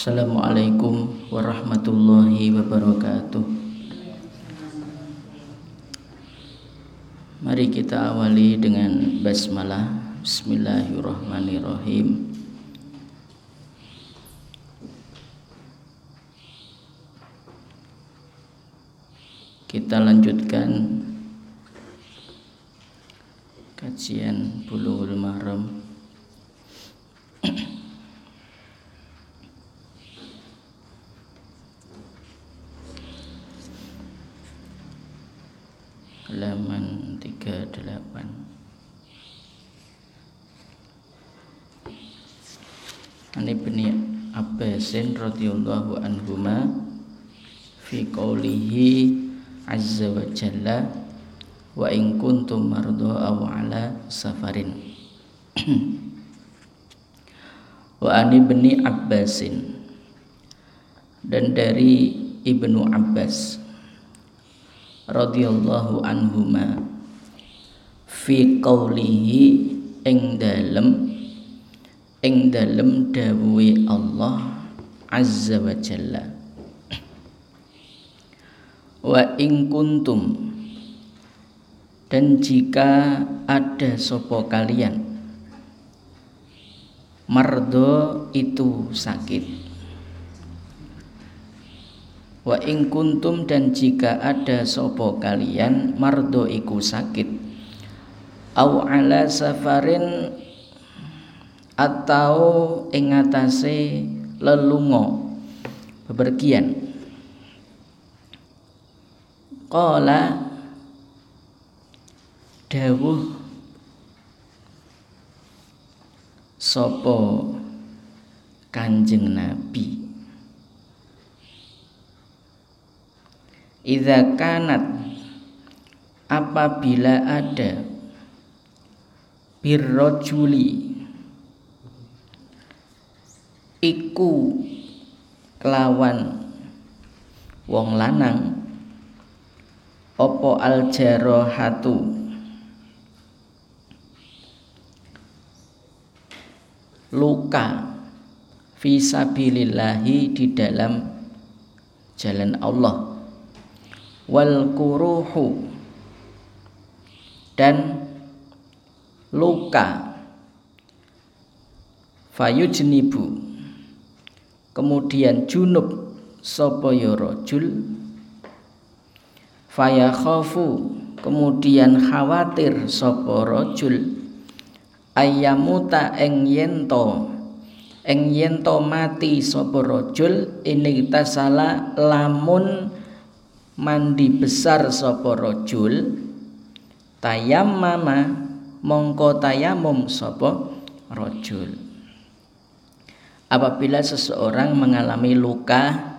Assalamualaikum warahmatullahi wabarakatuh. Mari kita awali dengan basmalah. Bismillahirrahmanirrahim. Kita lanjutkan kajian Bulughul Maram halaman 38 Ani bin Abbasin radhiyallahu anhuma fi qawlihi azza wa jalla wa in kuntum mardo aw ala safarin. Wa ani bin Abbasin. Dan dari Ibnu Abbas radhiyallahu anhuma fi qawlihi ing dalem ing dalem dawuhe Allah azza wa jalla. Wa ing kuntum. Dan jika ada sopo kalian mardo itu sakit. Wa ing kuntum dan jika ada sopo kalian mardo iku sakit. Au ala safarin atau ing atase lelungo. Bepergian. Qala. Dawuh. Sopo kanjeng nabi. Idza kanat. Apabila ada birrojuli iku kelawan wong lanang. Opo aljarohatu luka fisabilillahi di dalam jalan Allah. Wal kuruhu dan luka. Fayujnibu kemudian junub sapa ya rajul? Fayakhafu kemudian khawatir sapa rajul? Ayamuta eng yento. Eng yento mati sapa rajul? Ini tasala lamun mandi besar sapa rajul? Tayammama mongko tayamum sapa rajul apabila seseorang mengalami luka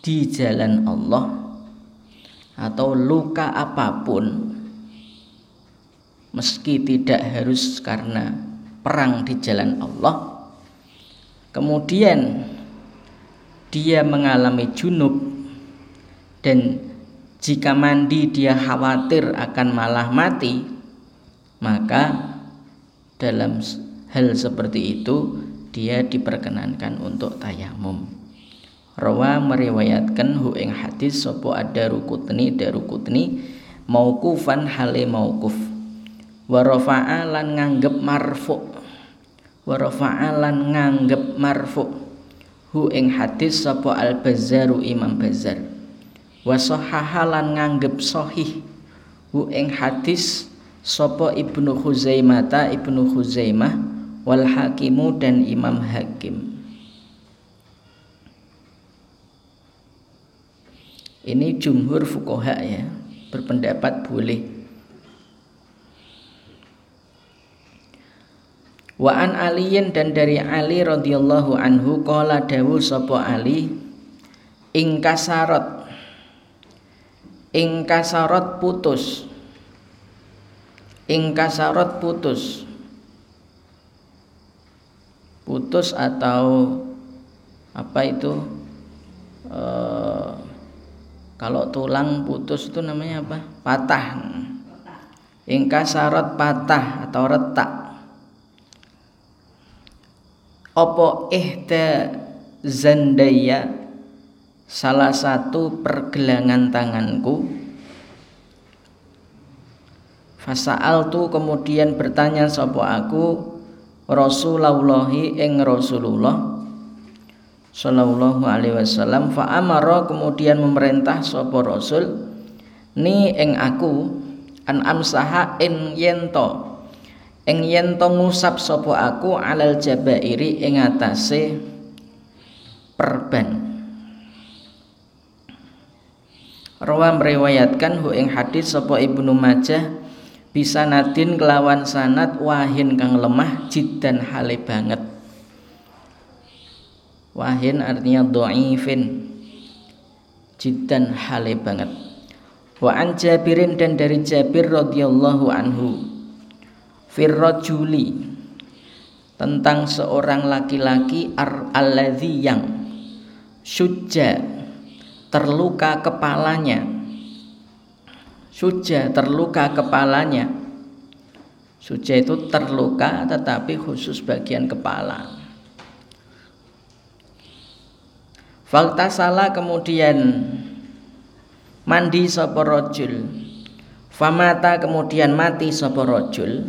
di jalan Allah atau luka apa pun meski tidak harus karena perang di jalan Allah kemudian dia mengalami junub dan jika mandi dia khawatir akan malah mati maka dalam hal seperti itu dia diperkenankan untuk tayamum. Rawa meriwayatkan hu ing hadis sapa ada rukutni darukutni mauqufan hale mauquf. Wa rafa'a lan nganggep marfu. Wa rafa'a lan nganggep marfu. Hu ing hadis sapa al bazzaru imam bazzar. Wasohahalan nganggep sohih hu ing hadis sopo ibnu Huzaimata ibnu Huzaimah wal hakimu dan imam hakim. Ini jumhur fukoha ya berpendapat boleh. Wa an Aliyin dan dari Ali radhiyallahu anhu qala dawu sapa Ali ing kasarot ing kasarot putus ing kasarot putus putus atau apa itu e, kalau tulang putus itu namanya apa? Patah. Ing kasarot patah atau retak. Opo ihda zandaya salah satu pergelangan tanganku. Fasa'al tu kemudian bertanya sopo aku Rasulullahi ing Rasulullah Sallallahu alaihi wasallam. Fa amara kemudian memerintah sopo Rasul ni ing aku an amsaha in yento ing yento ngusap sopo aku alal jabairi ing atase perban. Rawa meriwayatkan hu ing hadis sapa Ibnu Majah bisa nadin kelawan sanat wahin kang lemah jiddan hale banget. Wahin artinya do'ifin. Jiddan hale banget. Wa an Jabirin dan dari Jabir radhiyallahu anhu. Firrajuli tentang seorang laki-laki alladzi yang suja terluka kepalanya Suja terluka kepalanya. Suja itu terluka tetapi khusus bagian kepala. Fakta salah kemudian mandi sapa. Famata kemudian mati sapa rajul.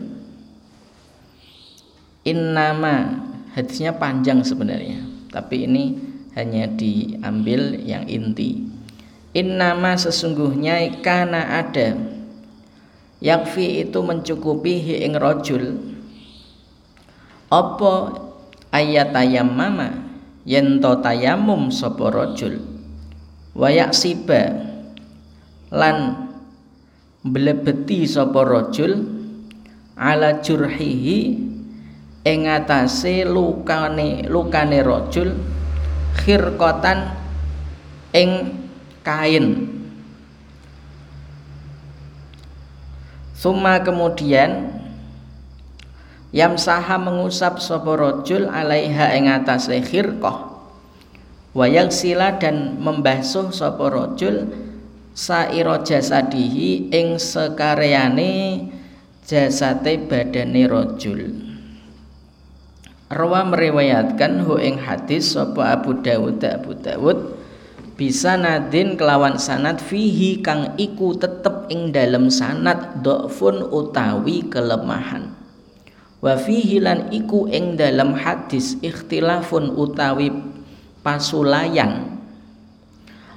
Innama hadisnya panjang sebenarnya, tapi ini hanya diambil yang inti. Innama sesungguhnya karena ada. Yakfi itu mencukupi hi ing rojul. Apa ayat mama Yento tayamum sopo rojul? Wayak siba Lan Blebeti sopo rojul Ala jurhihi Ing atase lukane, lukane rojul Khirkotan Ing kain. Suma kemudian Yamsaha mengusap sapa rajul alaiha ing atase khirqah. Wayak sila dan membasuh sapa rajul saira jasadihi ing sekareane jasate badane rajul. Rawa meriwayatkan hu ing hadis sapa Abu Dawud Abu Dawud bisa nadin kelawan sanat fihi kang iku tetep ing dalam sanat dhafun utawi kelemahan. Wa fihi lan iku ing dalam hadis ikhtilafun utawi pasulayan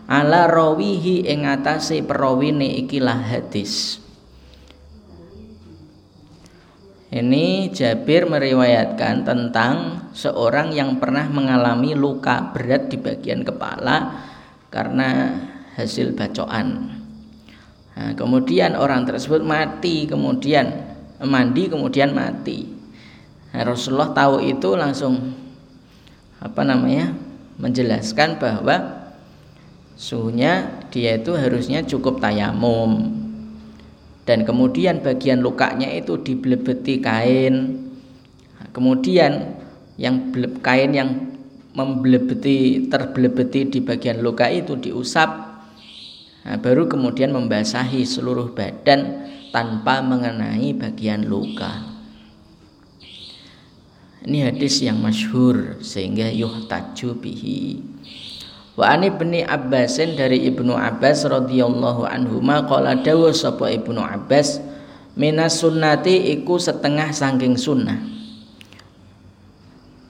ala rawihi ing atase perawine ikilah hadis. Ini Jabir meriwayatkan tentang seorang yang pernah mengalami luka berat di bagian kepala karena hasil bacaan. Nah, kemudian orang tersebut mati, kemudian mandi, kemudian mati. Nah, Rasulullah tahu itu langsung apa namanya menjelaskan bahwa suhunya dia itu harusnya cukup tayamum dan kemudian bagian lukanya itu dibelebeti kain nah, kemudian yang kain yang membelebeti terbelebeti di bagian luka itu diusap. Nah, baru kemudian membasahi seluruh badan tanpa mengenai bagian luka. Ini hadis yang masyhur sehingga yuhtaju bihi. Wa ani ibni Abbasin dari Ibnu Abbas radhiyallahu anhu qala dawu sapa Ibnu Abbas minas sunnati iku setengah saking sunnah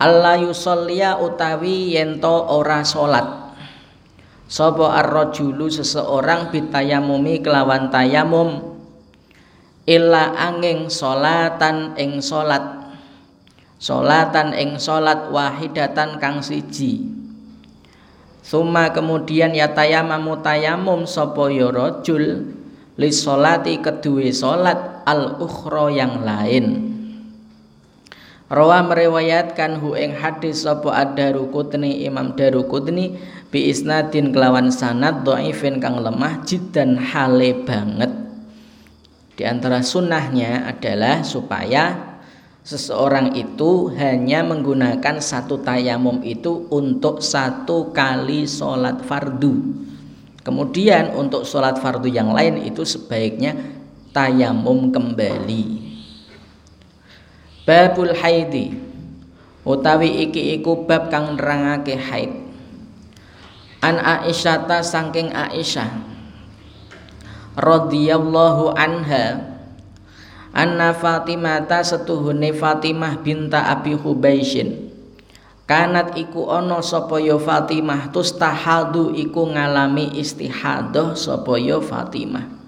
Allah yusollia utawi yento ora salat sapa ar-rajulu seseorang bitayamumi kelawan tayamum illa angin solatan ing solat solatan ing solat wahidatan kang siji. Suma kemudian ya tayamamu tayamum sapa ya rajul li kedue solat al ukhra yang lain Rawa meriwayatkan hu ing hadis sapa ad-Darukutni Imam Darukutni bi isnadin kelawan sanad dhaifin kang lemah jiddan hale banget. Di antara sunnahnya adalah supaya seseorang itu hanya menggunakan satu tayamum itu untuk satu kali sholat fardu. Kemudian untuk sholat fardu yang lain itu sebaiknya tayamum kembali. Babul haidi utawi iki iku bab kang nerangake haid. An Aisyata saking Aisyah radhiyallahu anha anna Fatimata setuhune Fatimah binta Abi Hubaisyin. Kanat iku sapa ya Fatimah tustahadu iku ngalami istihadah sapa ya Fatimah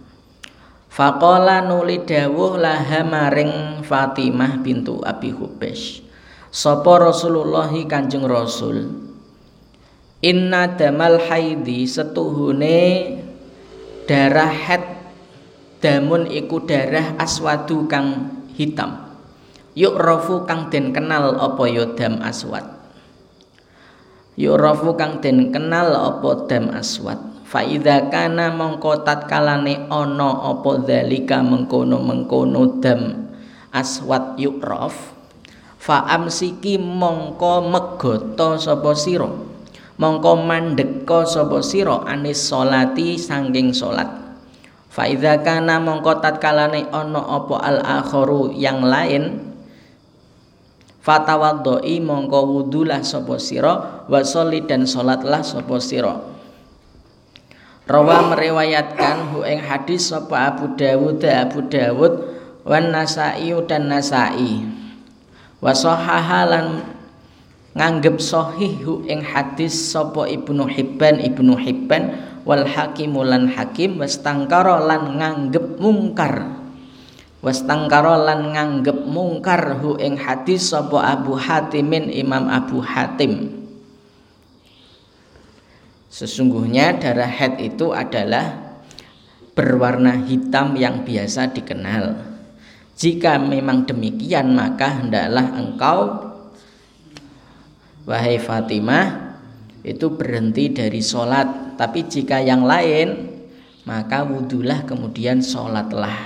Faqala nuli dawuh laha maring Fatimah bintu Abi Hubash. Sapa Rasulullah Kanjeng Rasul. Inna damal haidi setuhune darah head damun iku darah aswadu kang hitam. Yuk rofu kang den kenal apa ya dam aswad. Yuk rofu kang den kenal apa dam aswad faida kana mongko tatkalane ana apa zalika mengkono-mengkono dam aswat yukraf fa amsiki mongko megoto sapa sira mongko mandeka sapa sira anis salati sangking salat. Faida kana mongko tatkalane ana apa al akharu yang lain fatawaddoi mongko wudulah sapa sira wa dan salatlah sapa sira Rawa meriwayatkan hu ing hadis sapa Abu Dawud Abu Dawud wan Nasa'i dan Nasa'i. Wa nganggep sahih hu ing hadis sapa Ibnu Hibban Ibnu Hibban wal Hakim lan Hakim wastangkara lan nganggep mungkar. Wastangkara lan nganggep mungkar hu ing hadis sapa Abu Hatimin Imam Abu Hatim. Sesungguhnya darah head itu adalah berwarna hitam yang biasa dikenal. Jika memang demikian maka hendaklah engkau wahai Fatimah itu berhenti dari sholat. Tapi jika yang lain maka wudhulah kemudian sholatlah.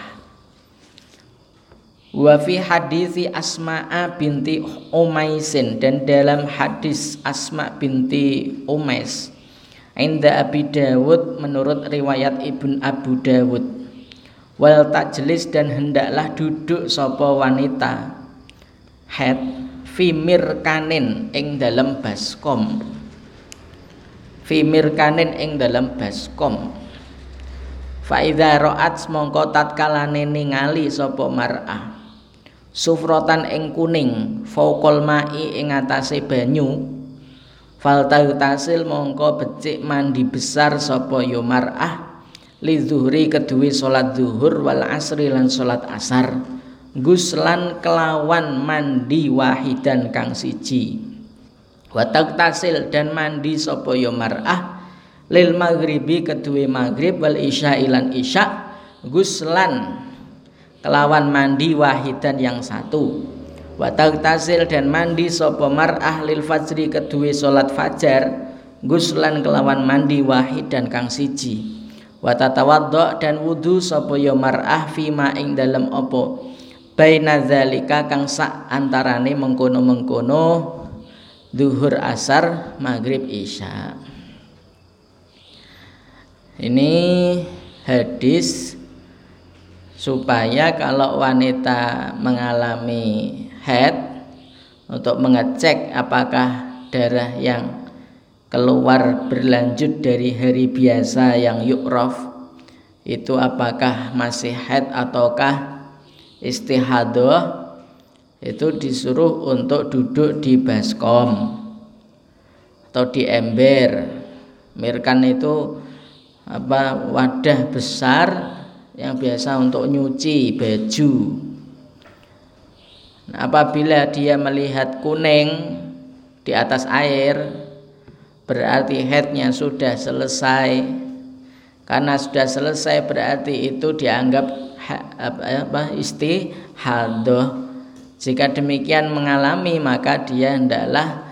Wa fi hadisi Asma'a binti Umaisin dan dalam hadis Asma binti Umais Inda Abi Dawud menurut riwayat Ibn Abu Dawud. Wal tajlis dan hendaklah duduk sopo wanita. Head Fimir kanin ing dalam baskom. Fimir kanin ing dalam baskom. Faidha ro'at mongko tatkalane ningali sopo mar'ah. Sufrotan ing kuning Faukol ma'i ing atase banyu Faltau tasil mongko becik mandi besar sapa yo mar'ah li zuhri kedue salat zuhur wal asri lan salat asar guslan kelawan mandi wahidan kang siji. Wa tasil dan mandi sapa yo mar'ah lil maghribi kedue maghrib wal isya ilan isya guslan kelawan mandi wahidan yang satu wa taghtasil dan mandi sapa mar'ah lil fajri kedue salat fajar guslan kelawan mandi wahid dan kang siji. Wa tatawaddo dan wudu sapa ya mar'ah fima ing dalem apa? Baina zalika kang sak antarane mengkono-mengkono duhur asar maghrib isya. Ini hadis supaya kalau wanita mengalami head untuk mengecek apakah darah yang keluar berlanjut dari hari biasa yang yukraf itu apakah masih head ataukah istihadah itu disuruh untuk duduk di baskom atau di ember. Mirkan itu apa wadah besar yang biasa untuk nyuci baju Nah, apabila dia melihat kuning di atas air, berarti headnya sudah selesai. Karena sudah selesai berarti itu dianggap apa, istihadah. Jika demikian mengalami maka dia hendaklah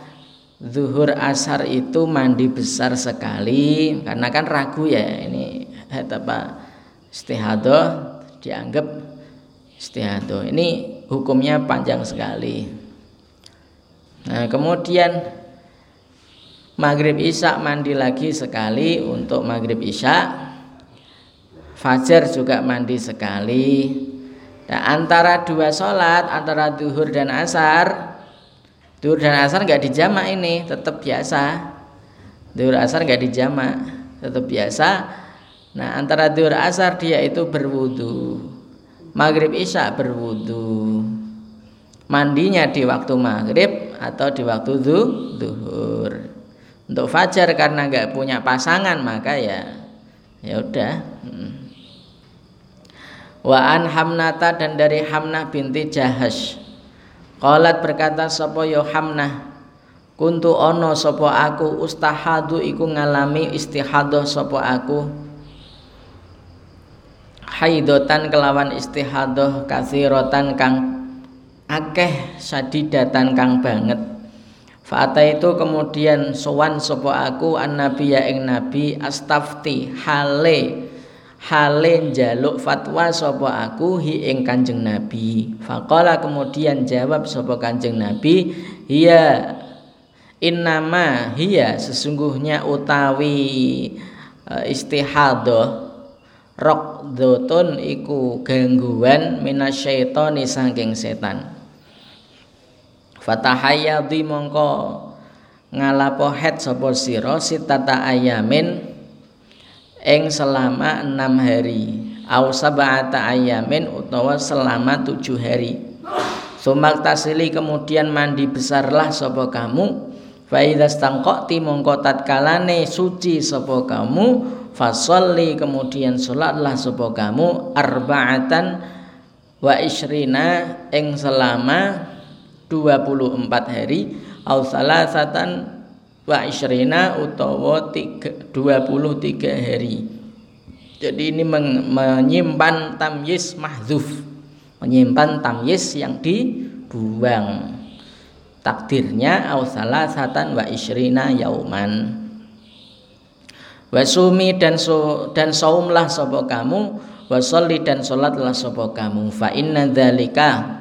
zuhur asar itu mandi besar sekali karena kan ragu ya ini head apa istihadah dianggap istihadah. Ini hukumnya panjang sekali. Nah, kemudian maghrib isya mandi lagi sekali untuk maghrib isya. Fajar juga mandi sekali. Dan antara dua sholat antara duhur dan asar Duhur dan asar nggak dijamak ini, tetap biasa. Duhur asar nggak dijamak, tetap biasa. Nah antara duhur asar dia itu berwudu, maghrib isya berwudu. Mandinya di waktu maghrib atau di waktu duhur. Untuk fajar karena nggak punya pasangan maka ya ya udah. Hmm. Wa an Hamnata dan dari Hamnah binti Jahash Qalat berkata sapa ya Hamnah Kuntu ono sapa aku ustahadu iku ngalami istihadah sapa aku Haidotan kelawan istihadah kasirotan kang akeh sadidatan kang banget Fata itu kemudian sowan sapa aku an nabi ya ing nabi astafti hale hale jaluk fatwa sapa aku hi ing Kanjeng Nabi. Faqala kemudian jawab sapa Kanjeng Nabi, "Hiya innama hiya sesungguhnya utawi uh, raqdatun iku gangguan minasyaitani saking setan." Fatahayadi mongko ngalapo het sapa sira sitata ayamin ing selama enam hari. Au sab'ata ayamin utawa selama tujuh hari. Sumak tasili kemudian mandi besarlah sopo kamu. Faidas tangkokti mongko tatkalane suci sopo kamu Fasolli kemudian sholatlah sopo kamu Arba'atan wa isrina ing selama 24 hari. Au salasatan wa isrina utawa 23 hari. Jadi ini menyimpan tamyiz mahzuf menyimpan tamyiz yang dibuang. Takdirnya au salasatan wa isrina yauman wasumi dan so, dan saumlah sapa kamu wasolli dan salatlah sapa kamu. Fa inna dzalika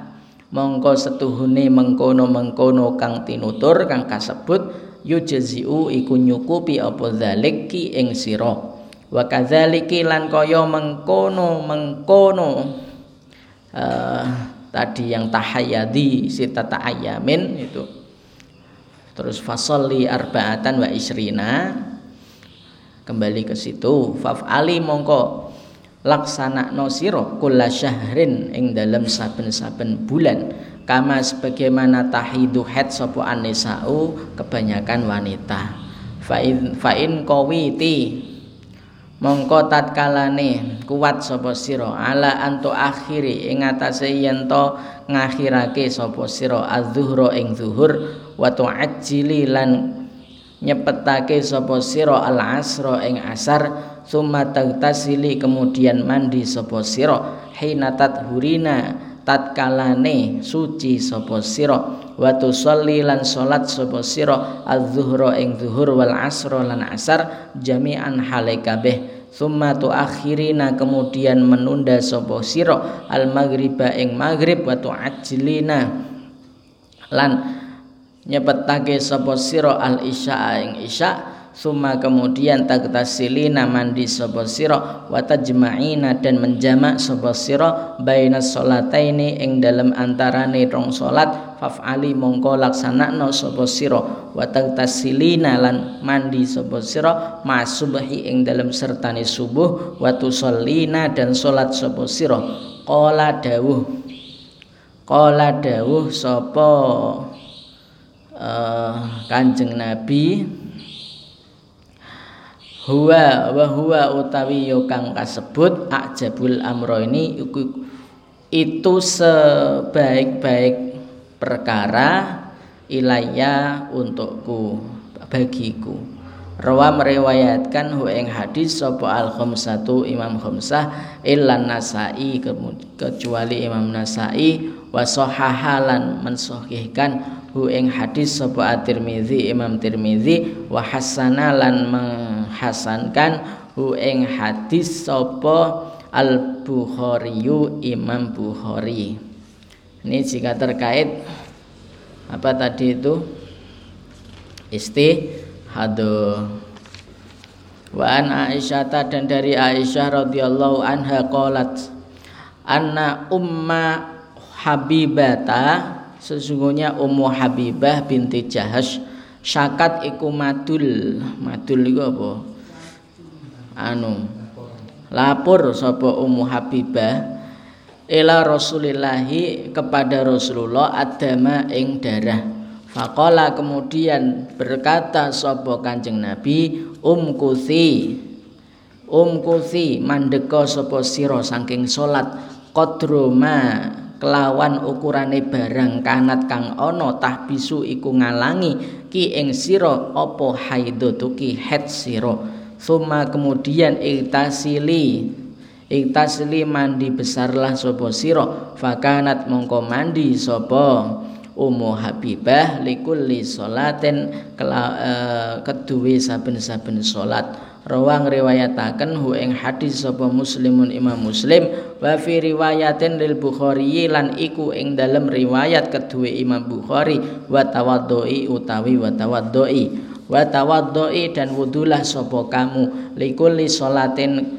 mongko setuhune mengkono-mengkono kang tinutur kang kasebut yujziu iku nyukupi apa zalik ki ing sira. Wa kadzaliki lan kaya mengkono mengkono uh, tadi yang tahayyadi sita ayamin itu. Terus fasolli arbaatan wa isrina kembali ke situ. Faf'ali mongko laksana no siro kulla syahrin ing dalam saben-saben bulan. Kama sebagaimana tahidu head sopo anisau kebanyakan wanita. Fa'in fa'in kawiti mongko tatkalane kuat sopo siro ala anto akhiri ing atase yen to ngakhirake sapa sira az-zuhra ing zuhur wa tu'ajjili lan nyepetake sapa sira al-asra ing asar summa tagtasili kemudian mandi sapa sira hina hurina tatkalane suci sapa sira wa tusolli lan salat sapa sira az-zuhra ing zuhur wal asra lan asar jami'an hale kabeh summa tuakhirina kemudian menunda sapa sira al maghriba ing maghrib wa tuajlina lan nyepetake sapa sira al isya ing isya Suma kemudian taktasilina mandi sapa sira wa tajma'ina dan menjamak sapa sira baina sholataini ing dalam antarane rong salat faf'ali mongko laksanakno sapa sira wa taktasilina lan mandi sapa sira masubhi ing dalam sertane subuh wa tusallina dan salat sapa sira. Qala dawuh qala dawuh sapa uh, Kanjeng Nabi huwa wa huwa utawi yo kang kasebut ajabul amro ini itu sebaik-baik perkara ilayya untukku bagiku. Rawa meriwayatkan hu ing hadis sapa al khamsatu Imam Khamsah illan Nasai kecuali Imam Nasai wa sahahalan mensahihkan hu ing hadis sapa At-Tirmizi Imam Tirmizi wa hasanalan menghasankan hu ing hadis sapa Al Bukhari Imam Bukhari. Ini jika terkait apa tadi itu? Isti hado wa an Aisyah dan dari Aisyah radhiyallahu anha qalat anna umma habibata sesungguhnya Ummu Habibah binti Jahash syakat iku madul madul iku apa? Anu lapor sapa Ummu Habibah ila Rasulillahi kepada Rasulullah adama ing darah. Fakola kemudian berkata sapa Kanjeng Nabi Um kusi Um kusi mandeka sapa sira saking salat qadroma kelawan ukurane barang kanat kang ana tahbisu iku ngalangi ki ing sira apa haidatuki het sira. Summa kemudian iktasili iktasili mandi besarlah sapa sira. Fakanat mongko mandi sapa Ummu Habibah likulli salatin uh, keduwe saben-saben salat rawang riwayataken hu ing hadis sapa muslimun imam muslim wa fi riwayatin lil bukhari lan iku ing dalem riwayat kedue imam bukhari wa tawaddoi utawi wa tawaddoi wa tawaddoi dan wudulah sapa kamu likulli salatin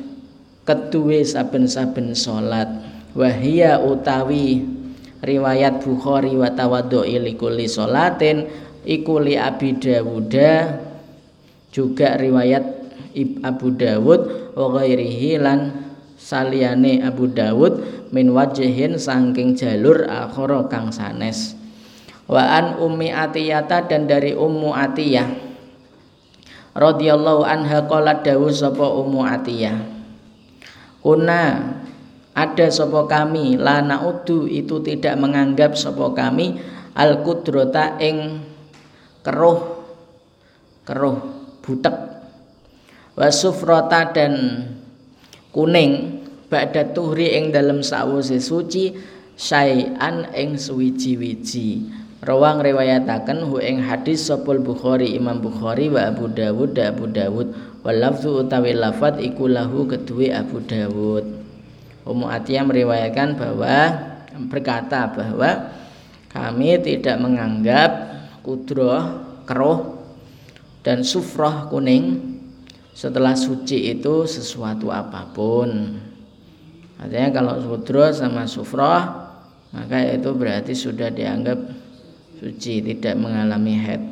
kedue saben-saben salat. Wahia utawi riwayat Bukhari wa tawaddu'i likulli salatin iku li Abi Dawud juga riwayat Abu Dawud wa ghairihi lan saliyane Abu Dawud min wajhin saking jalur akhara kang sanes. Wa an ummi atiyata dan dari ummu atiyah radhiyallahu anha qalat dawuh sapa ummu atiyah. Kuna ada sopo kami lana udu itu tidak menganggap sopo kami al kudrota ing keruh keruh butek wasufrota dan kuning ba'da tuhri ing dalam sawuse suci syai'an ing suwiji-wiji. Rawang riwayataken hu ing hadis sopul Bukhari Imam Bukhari wa Abu Dawud da Abu Dawud. Wa lafzu utawi lafat iku lahu Abu Dawud. Ummu Atiyah meriwayatkan bahwa berkata bahwa kami tidak menganggap kudroh keruh dan sufroh kuning setelah suci itu sesuatu apa pun. Artinya kalau kudroh sama sufroh maka itu berarti sudah dianggap suci tidak mengalami head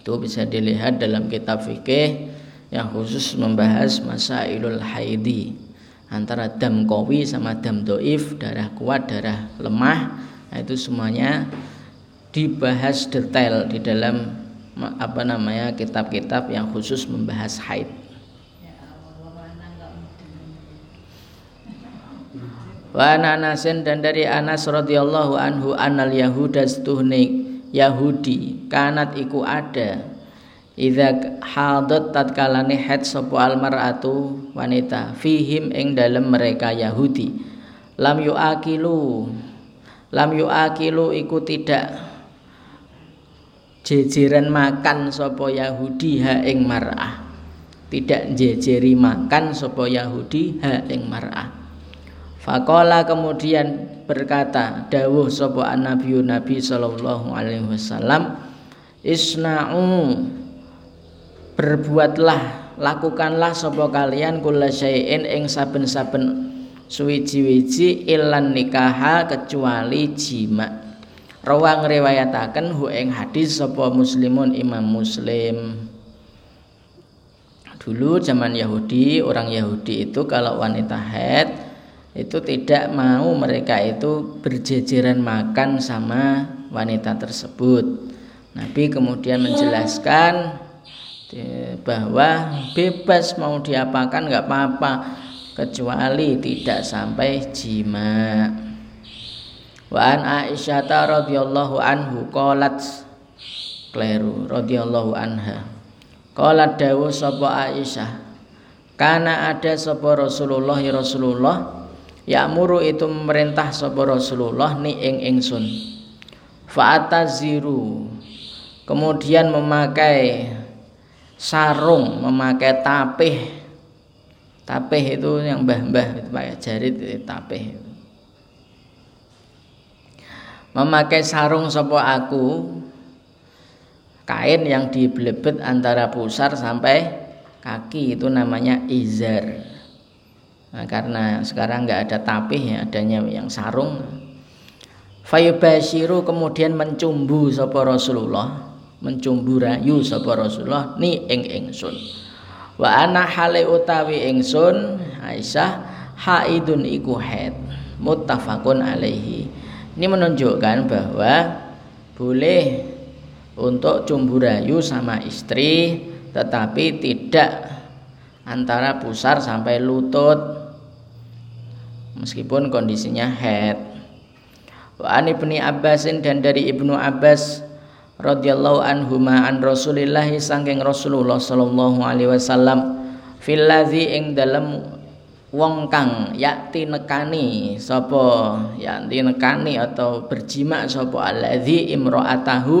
itu bisa dilihat dalam kitab fikih yang khusus membahas masailul haidi antara dam kowi sama dam doif darah kuat darah lemah. Nah itu semuanya dibahas detail di dalam apa namanya kitab-kitab yang khusus membahas haid. Wa Anasin dan dari Anas radhiyallahu anhu anal Yahuda stuhni Yahudi kanat iku ada. Idza hadat tatkalane haid sapa almaratu wanita fihim ing dalem mereka Yahudi. Lam yuakilu lam yuakilu iku tidak jejeran makan sapa Yahudi ha ing mar'ah. Tidak jejeri makan sapa Yahudi ha ing mar'ah. Fakola kemudian berkata dawuh sapa nabi Nabi sallallahu alaihi wasallam isna'u berbuatlah lakukanlah sapa kalian kula syai'in ing saben-saben suwiji-wiji ilan nikaha kecuali jima rawang riwayataken hu ing hadis sapa muslimun imam muslim dulu zaman Yahudi orang Yahudi itu kalau wanita haid itu tidak mau mereka itu berjejeran makan sama wanita tersebut Nabi kemudian menjelaskan bahwa bebas mau diapakan nggak apa-apa kecuali tidak sampai jima. Wa an Aisyah radhiyallahu anhu qalat kleru radhiyallahu anha. Qalat dawu sapa Aisyah. Karena ada sapa Rasulullah ya Rasulullah Ya'muru itu memerintah sapa Rasulullah ni ing ingsun. Fa'ataziru. Kemudian memakai sarung memakai tapih tapih itu yang mbah-mbah pakai jarit tapih memakai sarung sopo aku kain yang dibelebet antara pusar sampai kaki itu namanya izar nah, karena sekarang nggak ada tapih ya adanya yang sarung Fayubashiru kemudian mencumbu sapa Rasulullah, mencumbu rayu sapa Rasulullah ni ing ingsun. Wa ana hale utawi ingsun Aisyah haidun iku haid. Muttafaqun alaihi. Ini menunjukkan bahwa boleh untuk cumbu rayu sama istri tetapi tidak antara pusar sampai lutut. Meskipun kondisinya head. Wa ibni Abbasin dan dari Ibnu Abbas radhiyallahu anhu an Rasulillah sangking Rasulullah sallallahu alaihi wasallam fil ing dalem wong kang yakti nekani sapa yakti nekani atau berjima sapa alladzi imra'atahu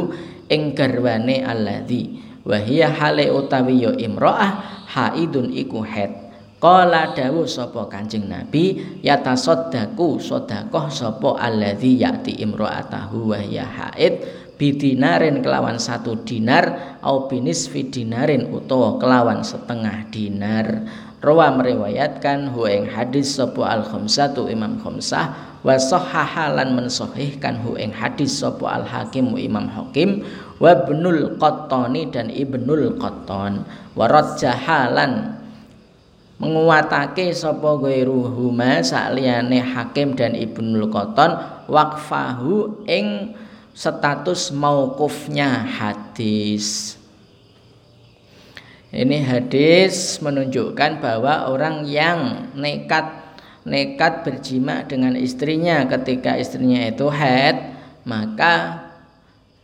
ing garwane alladzi. Wa hiya hale utawi ya imra'ah haidun iku haid Kala dawuh sapa Kanjeng Nabi yatasaddaqu sedekah sapa alladzi yati imra'atahu wa ya haid bidinarin kelawan satu dinar au binis dinarin utawa kelawan setengah dinar Rawa meriwayatkan hu ing hadis sapa al khamsatu Imam Khamsah wa sahahalan mensahihkan hu ing hadis sapa al Hakim Imam Hakim wa Ibnul Qattani dan Ibnul Qattan wa rajjahalan menguatake sapa ghairuhuma sakliyane Hakim dan Ibnul Qattan waqfahu ing status mauqufnya hadis. Ini hadis menunjukkan bahwa orang yang nekat nekat berjima dengan istrinya ketika istrinya itu haid, maka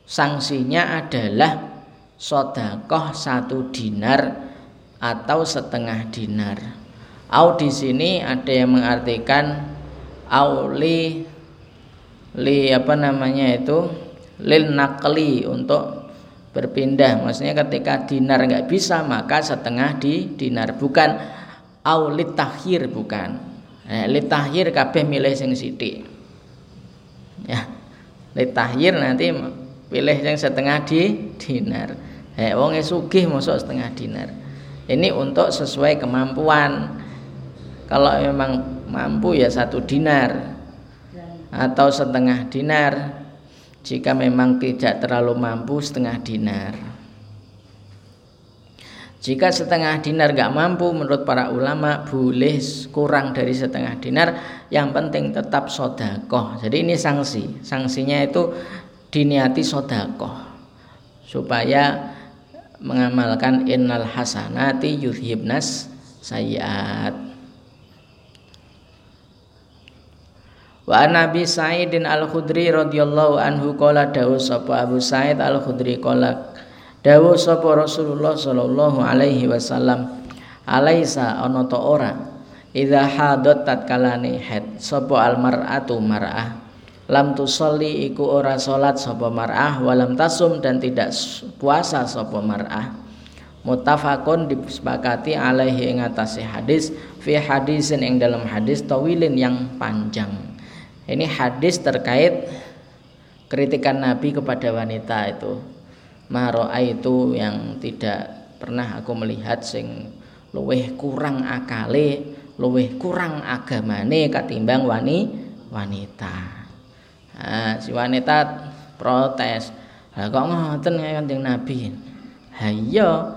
sanksinya adalah sodakoh satu dinar atau setengah dinar. Au di sini ada yang mengartikan au li li apa namanya itu lil nakli untuk berpindah. Maksudnya ketika dinar nggak bisa maka setengah di dinar bukan au tahir bukan. Nah, tahir kabeh milih sing sithik. Ya. tahir nanti pilih yang setengah di dinar. Eh wong sugih mosok setengah dinar ini untuk sesuai kemampuan kalau memang mampu ya satu dinar atau setengah dinar jika memang tidak terlalu mampu setengah dinar. Jika setengah dinar gak mampu menurut para ulama boleh kurang dari setengah dinar. Yang penting tetap sodakoh. Jadi ini sanksi. Sanksinya itu diniati sodakoh. Supaya mengamalkan innal hasanati yudhibnas sayiat Wa Nabi Sa'idin Al-Khudri radhiyallahu anhu qala dawu sapa Abu Sa'id Al-Khudri? Qala dawu sapa Rasulullah sallallahu alaihi wasallam. Alaisa ana ta ora? Idza hadat tatkalane haid sapa al mar'atu mar'ah? Lam tusolli iku ora salat sapa mar'ah walam tasum dan tidak puasa sapa mar'ah. Mutafakun disepakati alaihi ing atase hadis fi hadisin ing dalam hadis tawilin yang panjang ini hadis terkait kritikan Nabi kepada wanita itu maroa itu yang tidak pernah aku melihat sing luweh kurang akale luweh kurang agamane katimbang wani wanita Nah, si wanita protes. Lah kok ngoten Kanjeng Nabi? Ha iya,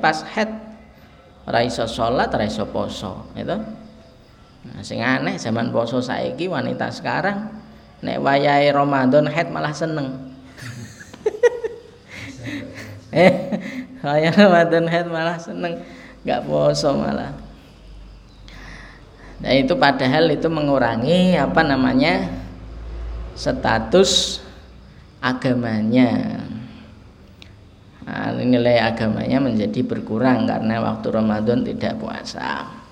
pas head ora iso salat, ora iso poso, gitu. Nah, sing aneh zaman poso saiki wanita sekarang nek wayahe Ramadan head malah seneng. eh, wayahe Ramadan head malah seneng, enggak poso malah. Nah itu padahal itu mengurangi apa namanya status agamanya nah, nilai agamanya menjadi berkurang karena waktu Ramadan tidak puasa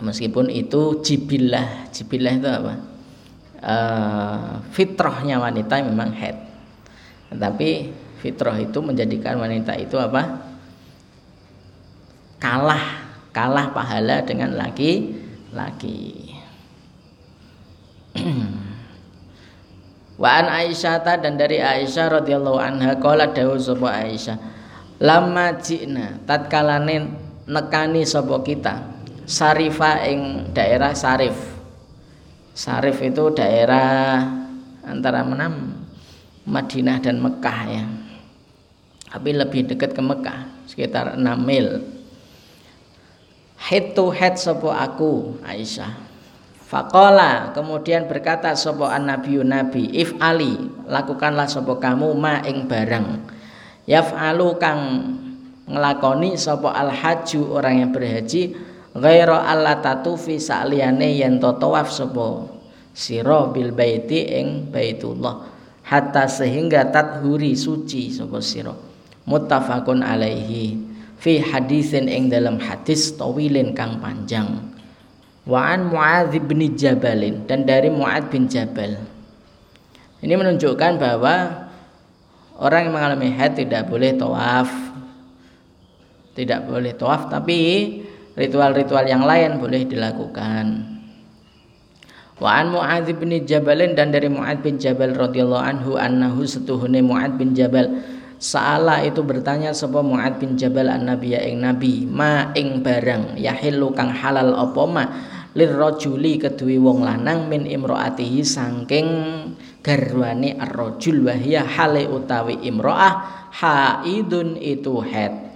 meskipun itu jibilah. Jibilah itu apa? Uh, fitrahnya wanita memang head. Tetapi fitrah itu menjadikan wanita itu apa? Kalah. Kalah pahala dengan laki-laki. Wa an Aisyah dan dari Aisyah radhiyallahu anha qala dawu sapa Aisyah lama jina tatkalane nekani sapa kita sarifa ing daerah Sarif. Sarif itu daerah antara mana Madinah dan Mekah ya. Tapi lebih dekat ke Mekah sekitar 6 mil. Head to head sopo aku Aisyah. Fakola kemudian berkata sopo an nabi nabi if ali lakukanlah sopo kamu ma ing barang. Yaf'alu kang ngelakoni sopo al haju orang yang berhaji ghaira alla tatufi sa'liyane yen tawaf sopo siro bil baiti ing baitullah. Hatta sehingga tathuri suci sopo siro muttafaqun alaihi. Fi hadisin ing dalam hadis tawilin kang panjang. Wa'an Mu'adz bin Jabalin dan dari Mu'adz bin Jabal. Ini menunjukkan bahwa orang yang mengalami haid tidak boleh tawaf. Tidak boleh tawaf tapi ritual-ritual yang lain boleh dilakukan. Wa'an Mu'adz bin Jabalin dan dari Mu'adz bin Jabal radhiyallahu anhu annahu setuhune Mu'adz bin Jabal. Saala itu bertanya sapa Mu'ad bin Jabal an nabiya ing nabi? Ma ing barang yahillu kang halal apa ma? Lirrajuli kedue wong lanang min imroatihi saking garwane ar-rajul hale utawi imroah haidun itu head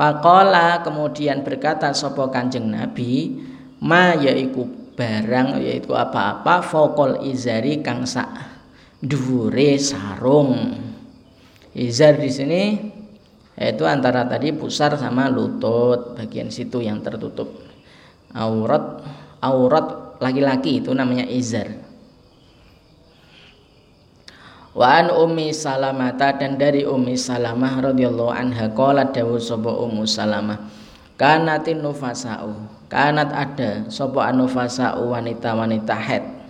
Faqala kemudian berkata sapa Kanjeng Nabi ma yaiku barang yaitu apa-apa fokol izari kang sak dhuwure sarung Izar di sini yaitu antara tadi pusar sama lutut bagian situ yang tertutup. Aurat aurat laki-laki itu namanya izar. Wa an Ummi Salamah dan dari Ummi Salamah radhiyallahu anha qalat dawu sapa Ummu Salamah kanatin nufasau. Kanat ada sapa anufasau wanita-wanita haid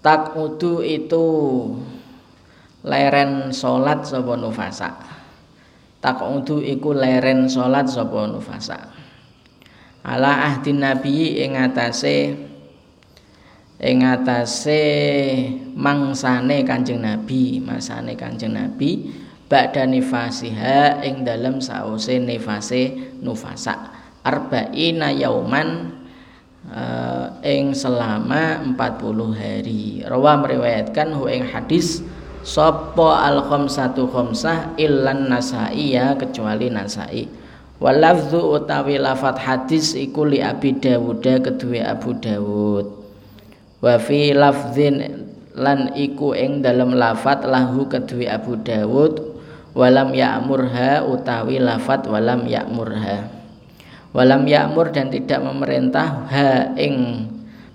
tak udu itu leren salat sapa nufasa. Taqudu iku leren salat sapa nufasa. Ala ahdi nabi ing atase ing atase mangsane kanjeng nabi masane kanjeng nabi ba'da nifasiha ing dalem sause nifase nufasa arba'ina yauman uh, ing selama 40 hari. Rawa meriwayatkan hu ing hadis Sopo al khamsatu khamsah illan nasai ya kecuali nasai. Walafzu utawi lafat hadis iku li Abi Dawud kedua Abu Dawud wa fi lafzin lan iku ing dalam lafat lahu kedua Abu Dawud walam ya'murha utawi lafat walam ya'murha. Walam ya'mur dan tidak memerintah ha ing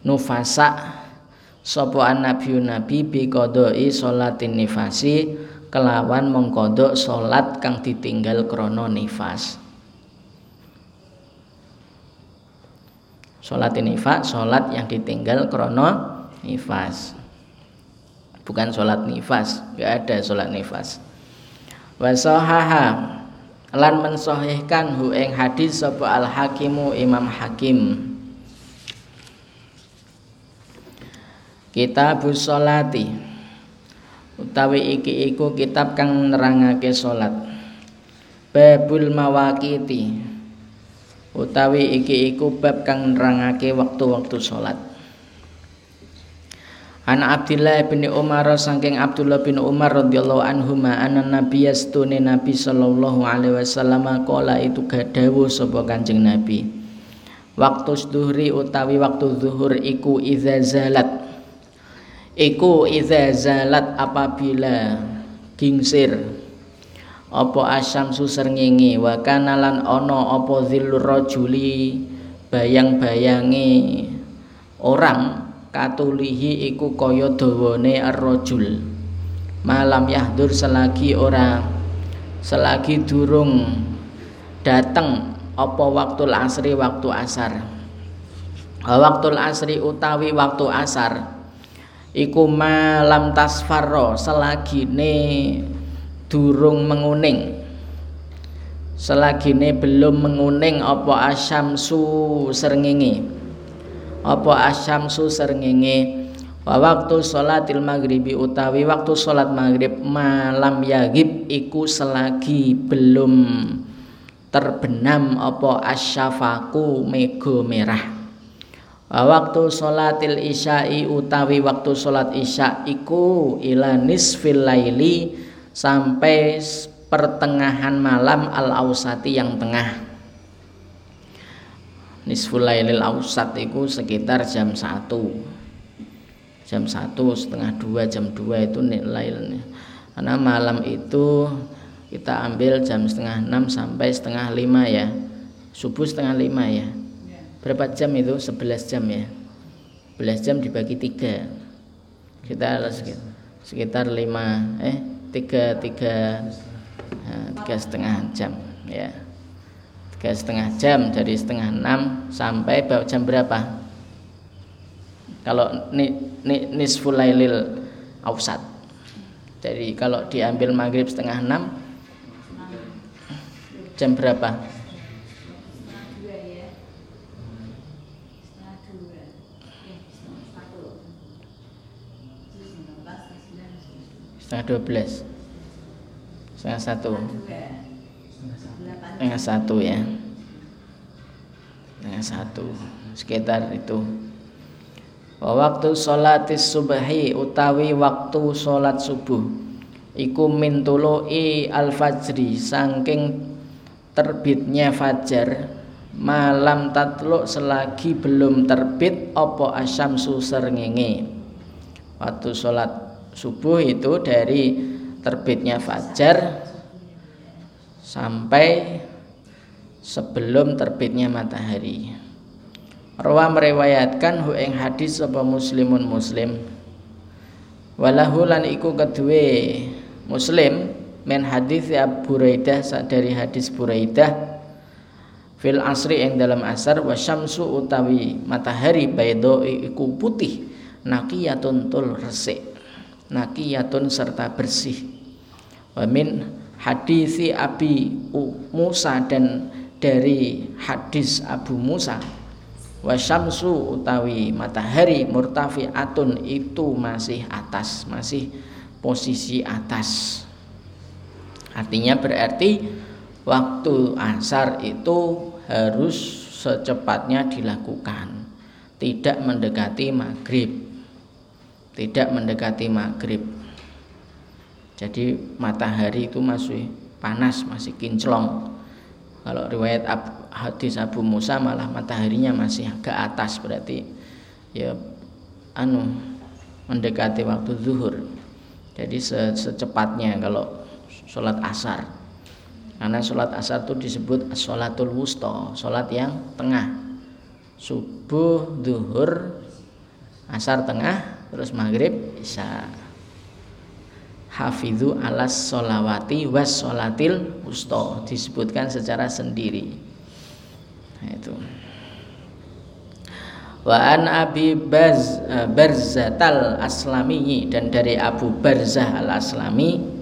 nufasa sapa nabi nabi bi salatin nifasi kelawan mengkodok salat kang ditinggal krana nifas Salat nifas, salat yang ditinggal krono nifas. Bukan salat nifas, enggak ada salat nifas. Wa sahaha lan mensahihkan hu ing hadis sapa al hakimu Imam Hakim Kitab sholati utawi iki iku kitab kang nerangake salat babul mawakiti utawi iki iku bab kang nerangake waktu-waktu salat. An Abdullah bin Umar saking Abdullah bin Umar radhiyallahu anhu ma anna nabiy astune nabi sallallahu alaihi wasallam kala itu gadawu sapa Kanjeng Nabi. Waktu zuhri utawi waktu zuhur iku iza zalat. Iku iza zalat apabila gingsir apa asyamsu srengenge? Wa kana lan ana apa zillur rajuli? Bayang-bayangi orang katulihi iku kaya dawane ar-rajul. Malam yahdur selagi ora selagi durung dateng apa waktu asri waktu asar. Waktu asri utawi waktu asar iku malam tasfarro selagine durung menguning. Selagine belum menguning apa asyamsu srengenge? Apa asyamsu srengenge? Wa waktu salatil maghribi utawi waktu salat maghrib malam yagib iku selagi belum terbenam apa asyafaku mego merah. Waktu sholatil isya'i utawi waktu sholat isya iku ila nisfil laili sampai pertengahan malam al ausati yang tengah. Nisful lailil ausat itu sekitar jam 1 jam 1 setengah 2 jam 2 itu lailnya karena malam itu kita ambil jam setengah 6 sampai setengah 5 ya. Subuh setengah 5 ya. Berapa jam itu? 11 jam ya. 11 jam dibagi 3 kita sekitar, sekitar 5 eh 3 3 tiga setengah jam ya. Tiga setengah jam dari setengah enam sampai jam berapa? Kalau ni, ni, nisful lailil ausat jadi kalau diambil maghrib setengah enam jam berapa setengah dua belas. Setengah satu. Setengah satu ya. Setengah satu. Sekitar itu. Waktu sholatis subahi utawi waktu sholat subuh. Iku i al fajri saking terbitnya fajar malam tatluk selagi belum terbit opo asyam susar ngenge waktu sholat subuh itu dari terbitnya fajar sampai sebelum terbitnya matahari. Rawa meriwayatkan hu ing hadis sapa muslimun muslim. Walahu lan iku kedue muslim men hadis Abu Buraidah dari hadis Buraidah fil asri yang dalam asar wa syamsu utawi matahari baido iku putih nakiyatun tul resik nakiyatun serta bersih. Wa min hadisi Abi Musa dan dari hadis Abu Musa wasyamsu utawi matahari murtafiatun itu masih atas masih posisi atas. Artinya berarti waktu asar itu harus secepatnya dilakukan tidak mendekati maghrib tidak mendekati maghrib. Jadi matahari itu masih panas masih kinclong. Kalau riwayat hadis Abu Musa malah mataharinya masih ke atas berarti ya anu mendekati waktu zuhur. Jadi secepatnya kalau sholat asar. Karena sholat asar itu disebut sholatul wusto sholat yang tengah. Subuh zuhur asar tengah terus maghrib isya. Hafidhu alas solawati was solatil usto disebutkan secara sendiri. Nah, itu. Wa an abi Baz, uh, barzatal aslami. Dan dari Abu Barzah al aslami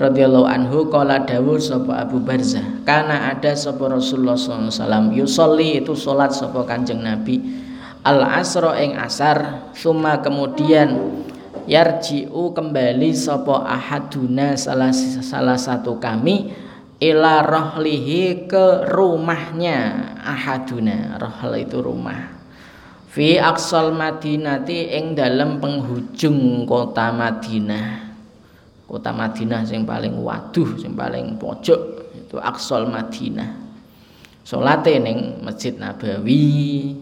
radhiyallahu anhu kala dawuh sapa Abu Barzah karena ada sapa Rasulullah SAW yusolli itu salat sapa Kanjeng Nabi al asro ing asar summa kemudian yarji'u kembali sopo ahaduna salah salah satu kami ila rohlihi ke rumahnya ahaduna. Rohl itu rumah. Fi aksal madinati ing dalam penghujung kota Madinah. Kota Madinah yang paling waduh yang paling pojok itu aksal Madinah. Salate ning Masjid Nabawi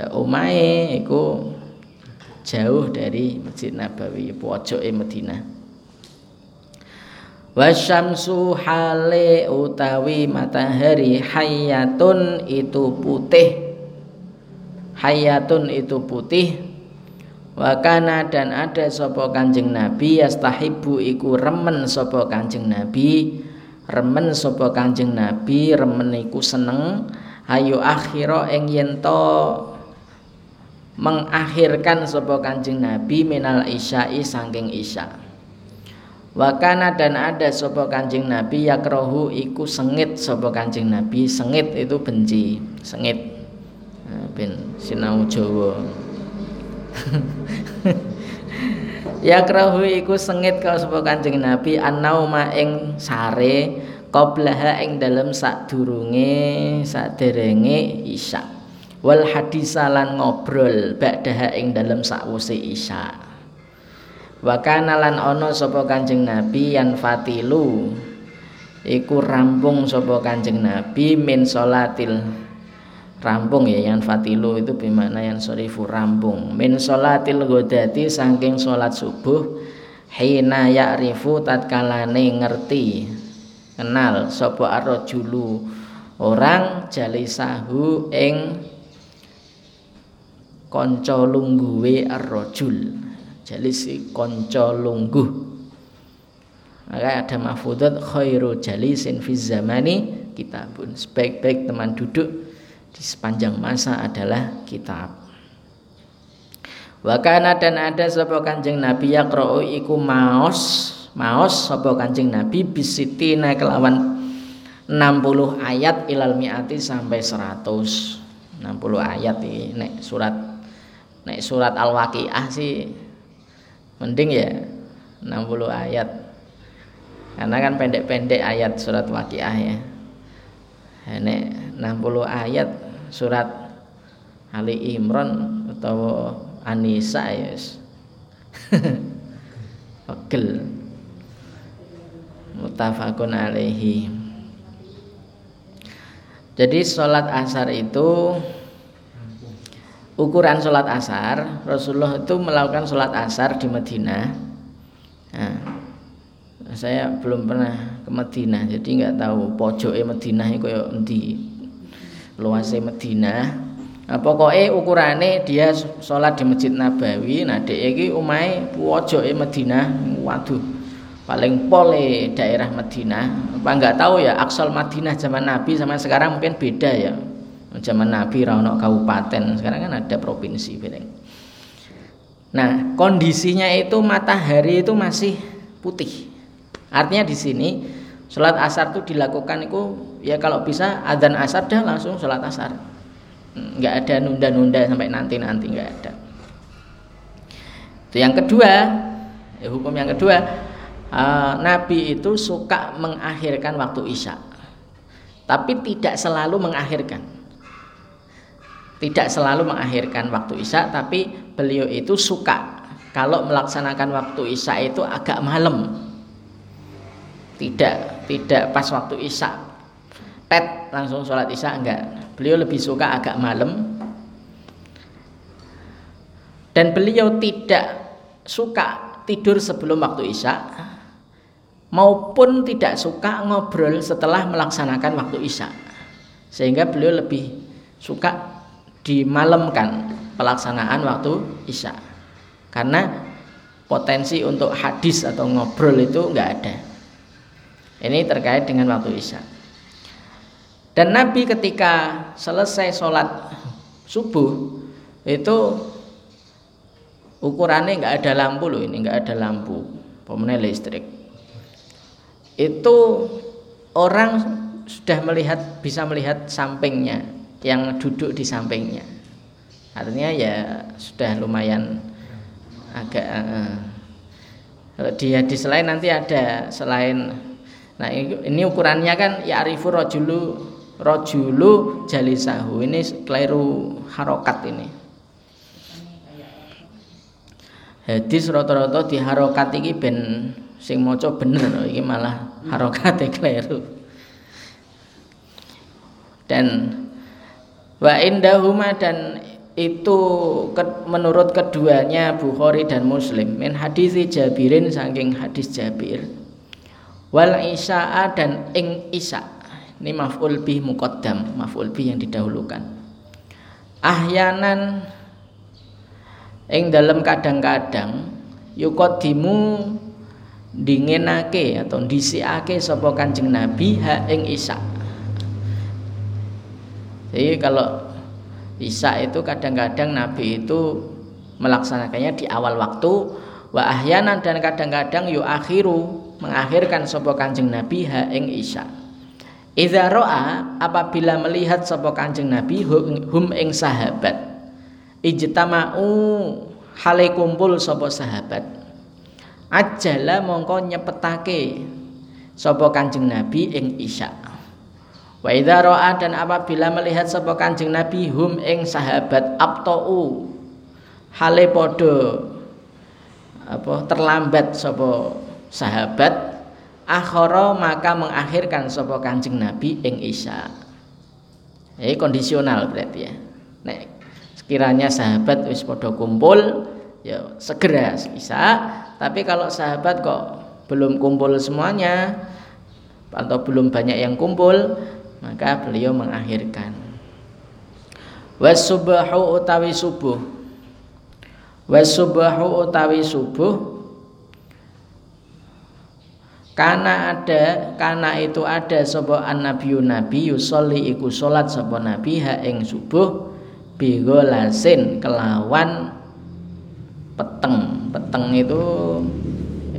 ya omae iku jauh dari Masjid Nabawi pojok Madinah. Wasyamsu hale utawi matahari hayatun itu putih. Hayatun itu putih. Wakana dan ada sopo kanjeng nabi yastahibu iku remen sopo kanjeng nabi. Remen sopo kanjeng nabi remen iku seneng. Ayo akhiro eng yento mengakhirkan sapa Kanjeng Nabi minal isya'i saking isya. Wakana dan ada sapa Kanjeng Nabi yakrohu iku sengit sapa Kanjeng Nabi, sengit itu benci, sengit. Nah, ben sinau Jawa. yakrahu iku sengit kalau sapa Kanjeng Nabi annauma ing sare qablaha ing dalem sadurunge saderenge isya wal hadisalan ngobrol ba'daha ing dalem sakwuse isya. Wa kana lan ana Kanjeng Nabi yan fatilu iku rampung sapa Kanjeng Nabi min salatil rampung ya yang fatilu itu bimana yang sorifu rampung. Min salatil godati saking salat subuh hina ya'rifu tatkalane ngerti kenal sapa arrajulu orang jalisahu ing kanca lungguhe arrajul. Jalisi kanca lungguh. Maka ada mahfudat khairu jalisin fi zamani. Kitabun. Sebaik-baik teman duduk di sepanjang masa adalah kitab. Wakana dan ada sapa Kanjeng Nabi yaqra'u iku maos. Maos sapa Kanjeng Nabi bisitina kelawan 60 ayat ilal miati sampai 100. 60 ayat iki nek surat nek surat Al-Waqiah sih mending ya 60 ayat. Karena kan pendek-pendek ayat surat Waqiah ya. Nek 60 ayat surat Ali Imran atau Anisa ya pegel mutafakun alaihi jadi sholat asar itu ukuran sholat asar Rasulullah itu melakukan sholat asar di Madinah nah, saya belum pernah ke Madinah jadi nggak tahu pojoknya Madinah itu kayak di luasnya Madinah nah, pokoknya ukurannya dia sholat di Masjid Nabawi. Nah dia ini umai pojoknya Madinah waduh paling pole daerah Madinah apa nggak tahu ya aksal Madinah zaman Nabi sama sekarang mungkin beda ya zaman Nabi Rauno kabupaten sekarang kan ada provinsi beda nah kondisinya itu matahari itu masih putih. Artinya di sini sholat asar itu dilakukan itu ya kalau bisa adzan asar dah langsung sholat asar. Nggak ada nunda-nunda sampai nanti-nanti nggak ada. Itu yang kedua ya hukum yang kedua uh, Nabi itu suka mengakhirkan waktu isya. Tapi tidak selalu mengakhirkan tidak selalu mengakhirkan waktu isya tapi beliau itu suka. Kalau melaksanakan waktu isya itu agak malam. Tidak tidak pas waktu isya. Pet langsung sholat isya enggak. Beliau lebih suka agak malam. Dan beliau tidak suka tidur sebelum waktu isya maupun tidak suka ngobrol setelah melaksanakan waktu isya. Sehingga beliau lebih suka dimalamkan pelaksanaan waktu isya. Karena potensi untuk hadis atau ngobrol itu enggak ada. Ini terkait dengan waktu Isya. Dan Nabi ketika selesai sholat subuh itu ukurannya nggak ada lampu loh ini nggak ada lampu. Pemenang listrik. Itu orang sudah melihat bisa melihat sampingnya yang duduk di sampingnya artinya ya sudah lumayan agak uh, kalau di hadis lain nanti ada selain Nah ini ukurannya kan ya arifu rojulu rojulu jalisahu ini keliru harokat ini. Hadis rata-rata di harokat ini ben sing moco bener ini malah harokatnya keliru. Dan wa indahuma dan itu menurut keduanya Bukhari dan Muslim. Min hadis Jabirin saking hadis Jabir. Wal isya'a dan ing isya. Ini maf'ul bih muqaddam maf'ul bih yang didahulukan. Ahyanan ing dalam kadang-kadang yuqaddimu dinginake atau disiake sapa Kanjeng Nabi ha ing isya jadi kalau isya itu kadang-kadang Nabi itu melaksanakannya di awal waktu wa ahyanan dan kadang-kadang yu akhiru mengakhirkan sapa Kanjeng Nabi ha ing isya. Idza ra'a apabila melihat sapa Kanjeng Nabi hum ing sahabat. Ijtama'u hale kumpul sapa sahabat. Ajala mongko nyepetake sapa Kanjeng Nabi ing isya wa idza ra'a dan apabila melihat sapa Kanjeng Nabi hum ing sahabat abtau. Hale padha apa terlambat sapa sahabat akhara maka mengakhirkan sapa Kanjeng Nabi ing isya. Ini kondisional berarti ya. Nek sekiranya sahabat wis padha kumpul ya segera bisa tapi kalau sahabat kok belum kumpul semuanya atau belum banyak yang kumpul maka beliau mengakhirkan. Wasubahu utawi subuh. Wasubahu utawi subuh. Karena ada karena itu ada sapa annabiyyu nabi yusolli iku salat sapa nabi ha ing subuh bigolasin kelawan peteng. Peteng itu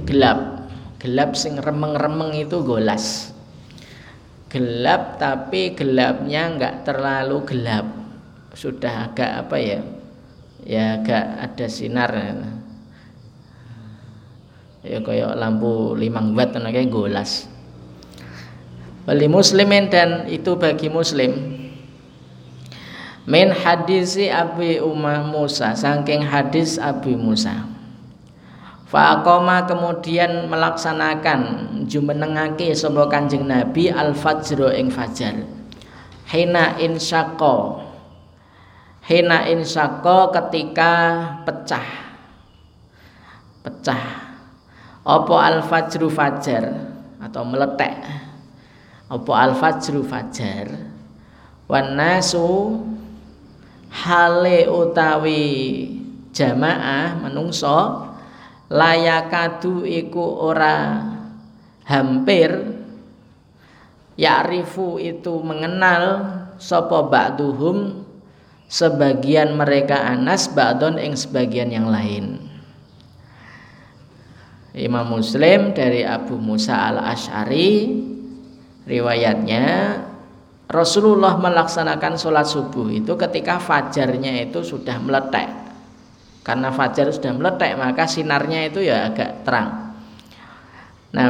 gelap. Gelap sing remeng-remeng itu golas gelap tapi gelapnya enggak terlalu gelap. Sudah agak apa ya? Ya agak ada sinar. Ya kayak lampu limang watt kayak golas bali muslimin dan itu bagi muslim min hadisi Abi Umar Musa saking hadis Abi Musa Faqoma kemudian melaksanakan jumenengake sapa Kanjeng Nabi al-fajr ing fajar. Hina insyaqqa. Hina insyaqqa ketika pecah. Pecah apa al fajru fajar atau meletek apa al fajru fajar wan nasu hale utawi jamaah menungso layakadu iku ora hampir. Ya'rifu itu mengenal sapa ba'duhum sebagian mereka anas ba'don ing sebagian yang lain. Imam Muslim dari Abu Musa al Ashari riwayatnya Rasulullah melaksanakan sholat subuh itu ketika fajarnya itu sudah meletek karena fajar sudah meletek maka sinarnya itu ya agak terang. Nah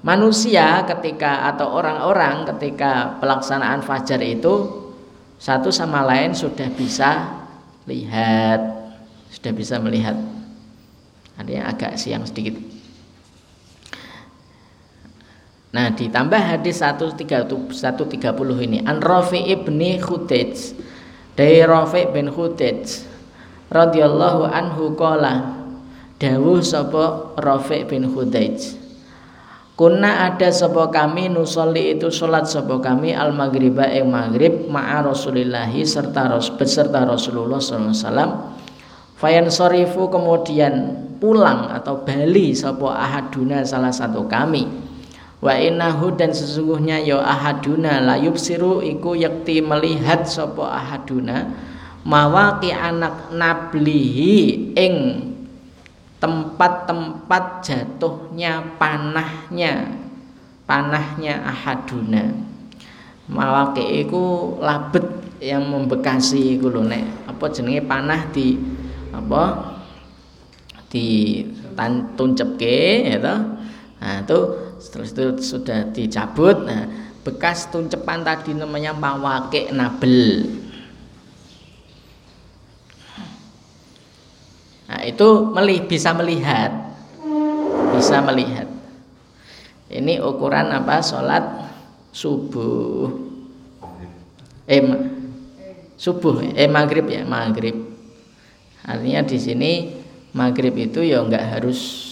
manusia ketika atau orang-orang ketika pelaksanaan fajar itu satu sama lain sudah bisa lihat sudah bisa melihat. Artinya agak siang sedikit. Nah, ditambah hadis 130 ini. An Rafi ibni Khudej dari Rafi bin Khudej radhiyallahu anhu qala dawuh sapa Rafi bin Khudej Kuna ada sapa kami nusolli itu salat sapa kami al maghriba ing maghrib ma'a Rasulillahi serta beserta Rasulullah sallallahu alaihi wasallam. Kemudian pulang atau bali sapa ahaduna salah satu kami. Wa innahu dan sesungguhnya ya ahaduna la yubsiru iku yakti melihat sapa ahaduna mawaqi anak nablihi ing tempat-tempat jatuhnya panahnya panahnya ahaduna. Mawaqi iku labet yang membekasi iku lho nek. Apa jenenge panah di apa di tuncepke ya nah itu setelah itu sudah dicabut. Nah bekas tuncepan tadi namanya mawake nabel nah itu melih bisa melihat. Bisa melihat. Ini ukuran apa? Sholat subuh. Eh subuh eh maghrib ya maghrib. Artinya di sini maghrib itu ya nggak harus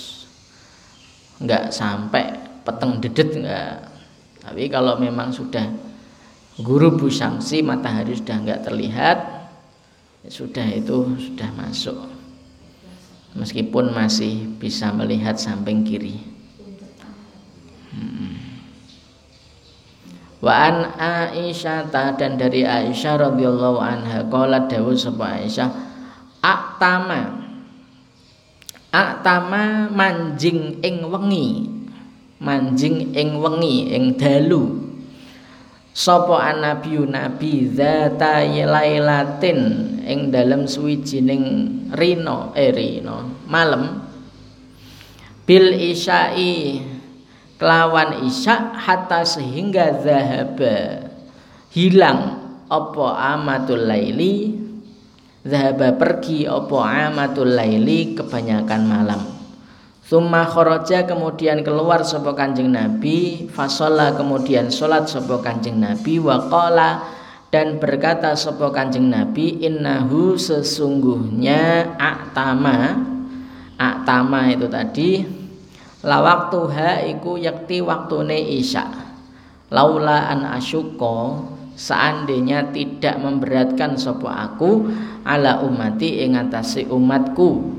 nggak sampai peteng dedet enggak tapi kalau memang sudah guru busangsi matahari sudah enggak terlihat ya sudah itu sudah masuk meskipun masih bisa melihat samping kiri. Hmm. Wa an Aisyah dan dari Aisyah radhiyallahu anha qala dawuh sapa Aisyah aktama aktama manjing ing wengi. Manjing ing wengi ing dalu sapa anabiyu nabi zata lailatin ing dalem suwijining rino eh rino malam bil isyai kelawan isya hatta sehingga zahaba hilang apa amatul laili? Zahaba pergi apa amatul laili? Kebanyakan malam Summa kharaja kemudian keluar sapa Kanjeng Nabi, fasolla kemudian salat sapa Kanjeng Nabi. Wa dan berkata sapa Kanjeng Nabi innahu sesungguhnya aktama aktama itu tadi la waktuha iku yakti waktune isya. Laula an asyuqa seandainya tidak memberatkan sapa aku ala umati ing umatku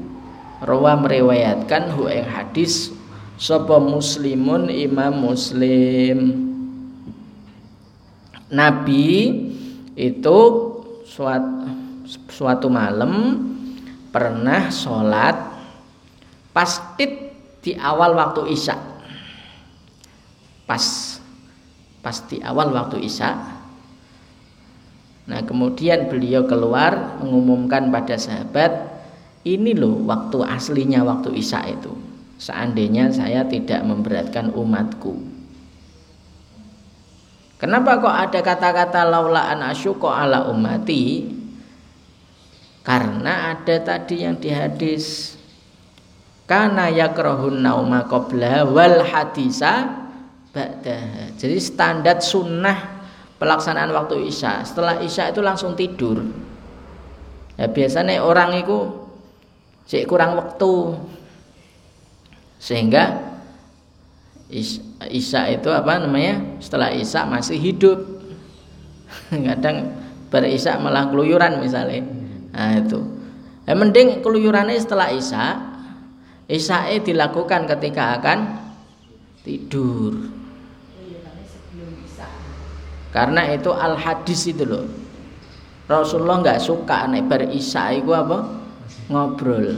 Rawa meriwayatkan hu hadis sapa muslimun imam muslim. Nabi itu suatu, suatu malam pernah sholat pastit di awal waktu isya. Pas pas di awal waktu isya. Nah kemudian beliau keluar mengumumkan pada sahabat ini loh waktu aslinya waktu Isya itu. Seandainya saya tidak memberatkan umatku. Kenapa kok ada kata-kata laulaan asyuko ala umati karena ada tadi yang di hadis karena yakrahun nauma qabla wal hadisa ba'daha. Jadi standar sunnah pelaksanaan waktu Isya setelah Isya itu langsung tidur. Ya biasanya orang itu cek kurang waktu sehingga Isa itu apa namanya? Setelah Isa masih hidup. Kadang berisa malah keluyuran misalnya. Nah itu. Ya, mending keluyurannya setelah Isa Isa dilakukan ketika akan tidur. Karena itu al hadis itu loh. Rasulullah nggak suka nih berisa itu apa ngobrol.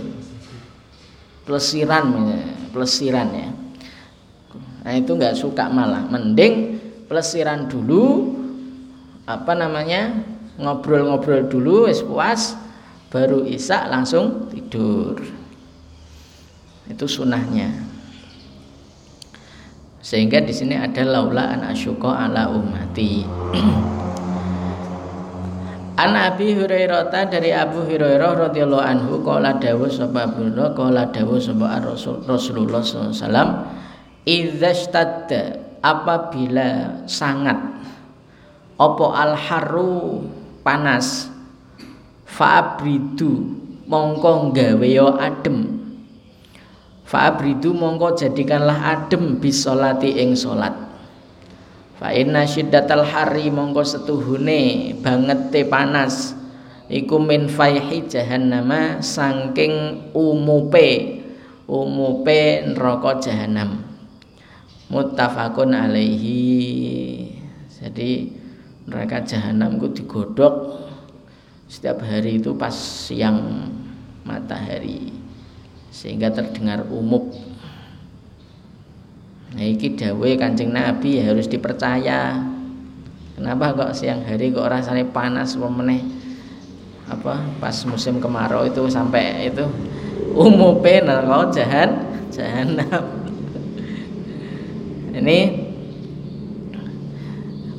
Pelesiran pelesiran ya. Nah itu nggak suka malah. Mending pelesiran dulu apa namanya ngobrol-ngobrol dulu es puas baru isak langsung tidur. Itu sunahnya sehingga di sini ada laula an asyuqa ala ummati An Abi Hurairah dari Abu Hurairah radhiyallahu anhu qala dawu sapa Abdullah qala dawu sapa Rasul Rasulullah SAW idzastadda apabila sangat apa al haru panas fa'abridu mongko gawe yo adem. Fa'abridu mongko jadikanlah adem bisolati ing salat Fa inna syiddatal hari mongko setuhune bangete panas. Iku min faihi jahannama saking umupe umupe neraka jahanam muttafaqun alaihi. Jadi neraka jahanam ku digodok setiap hari itu pas siang matahari sehingga terdengar umum Nah, iki dawe Kanjeng Nabi ya harus dipercaya. Kenapa kok siang hari kok rasanya panas meneh? Apa pas musim kemarau itu sampai itu umupe neraka jahan jahanam. Ini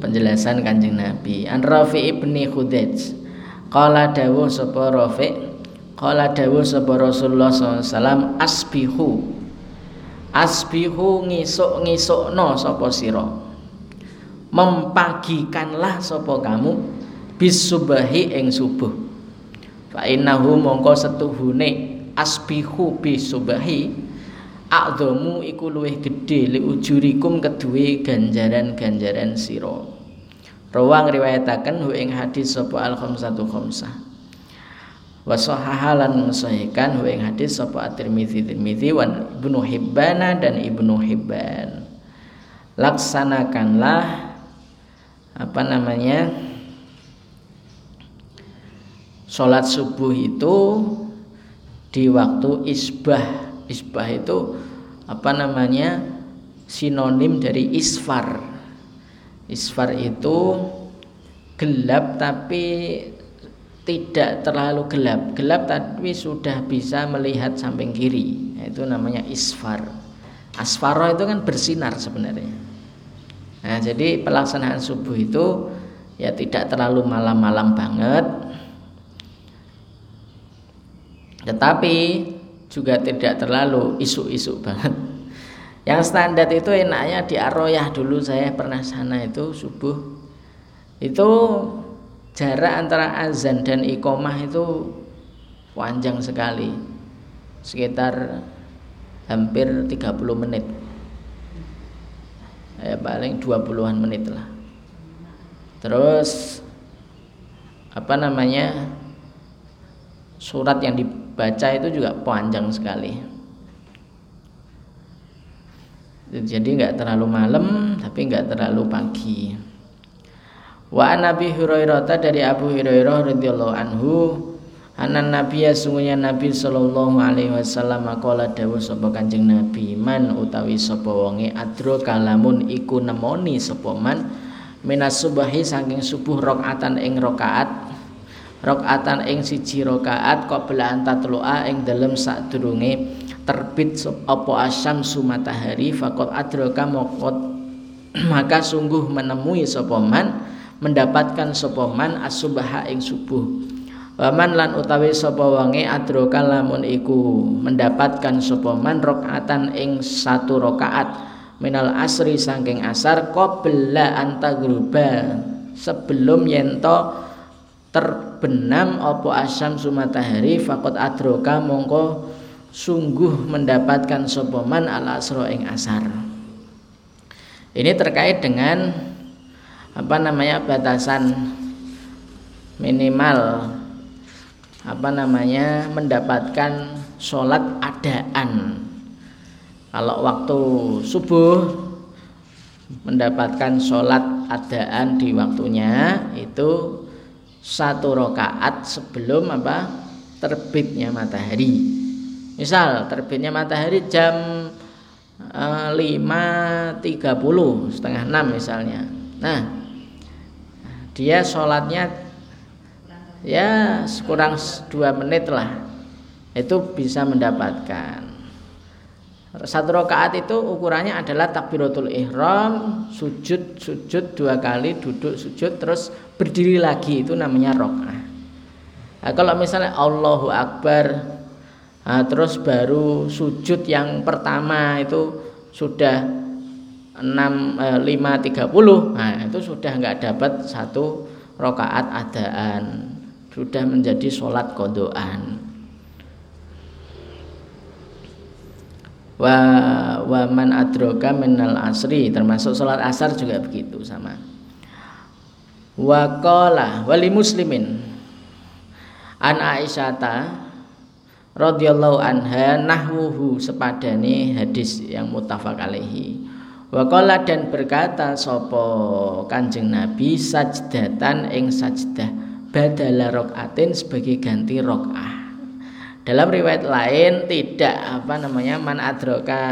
penjelasan Kanjeng Nabi. An Rafi ibni Khudaij. Qala dawuh sapa Rafi, qala dawuh sapa Rasulullah SAW asbihu asbihu ngisuk-ngisukno sapa sira. Mempagikanlah sapa kamu bisubahi ing subuh. Fa innahu mongko setuhune asbihu bisubahi a'dhamu iku luwih gedhe li ujurikum kedue ganjaran-ganjaran sira. Rawang riwayataken hu ing hadis sapa al khamsatu khamsah wa sahahalan mensahihkan hu ing hadis sapa at-Tirmizi Tirmizi wan Ibnu Hibban dan Ibnu Hibban. Laksanakanlah apa namanya sholat subuh itu di waktu isbah. Isbah itu apa namanya sinonim dari isfar. Isfar itu gelap tapi tidak terlalu gelap. Gelap tapi sudah bisa melihat samping kiri. Itu namanya isfar. Asfaro itu kan bersinar sebenarnya. Nah jadi pelaksanaan subuh itu ya tidak terlalu malam-malam banget. Tetapi juga tidak terlalu isu-isu banget. Yang standar itu enaknya di Aroyah dulu saya pernah sana itu subuh. Itu jarak antara azan dan ikomah itu panjang sekali. Sekitar hampir 30 menit. Ya paling 20-an menit lah. Terus apa namanya surat yang dibaca itu juga panjang sekali. Jadi nggak terlalu malam tapi nggak terlalu pagi wa Nabi Hurairah dari Abu Hurairah radhiyallahu anhu Anan Nabi ya sungguhnya Nabi sallallahu alaihi wasallam qala dawuh sapa Kanjeng Nabi man utawi sapa wonge adro kalamun iku nemoni sapa man minas subahi saking subuh rakaatan ing rakaat rakaatan ing siji rakaat qabla antatlu'a ing dalem sadurunge terbit apa asyamsu matahari faqad adraka maqad maka sungguh menemui sopoman mendapatkan sopoman asubaha ing subuh. Waman lan utawi sapa wange adraka lamun iku mendapatkan sopoman rakaatan ing satu rakaat minal asri saking asar qabla antagruba sebelum yento terbenam apa asam sumatahari fakot adroka mongko sungguh mendapatkan sopoman al asro ing asar. Ini terkait dengan apa namanya batasan minimal apa namanya mendapatkan sholat adaan kalau waktu subuh mendapatkan sholat adaan di waktunya itu satu rokaat sebelum apa terbitnya matahari Misal terbitnya matahari jam eh, 5.30 setengah 6 misalnya. Nah, dia sholatnya ya kurang dua menit lah. Itu bisa mendapatkan. Satu rakaat itu ukurannya adalah takbiratul ihram sujud sujud dua kali duduk sujud terus berdiri lagi. Itu namanya rakaat. Nah, kalau misalnya Allahu Akbar Nah, terus baru sujud yang pertama itu sudah 6 eh, 5.30 nah itu sudah nggak dapat satu rokaat adaan. Sudah menjadi sholat kodoan wa wa man adroka minal asri termasuk sholat asar juga begitu sama. Wa qala wali muslimin. An aisyata radhiyallahu anha nahwuhu sepadane hadis yang muttafaq alaihi Waqala dan berkata sopo kanjeng Nabi sajdatan ing sajdah badala rokaatin sebagai ganti rokah. Dalam riwayat lain tidak apa namanya man adroka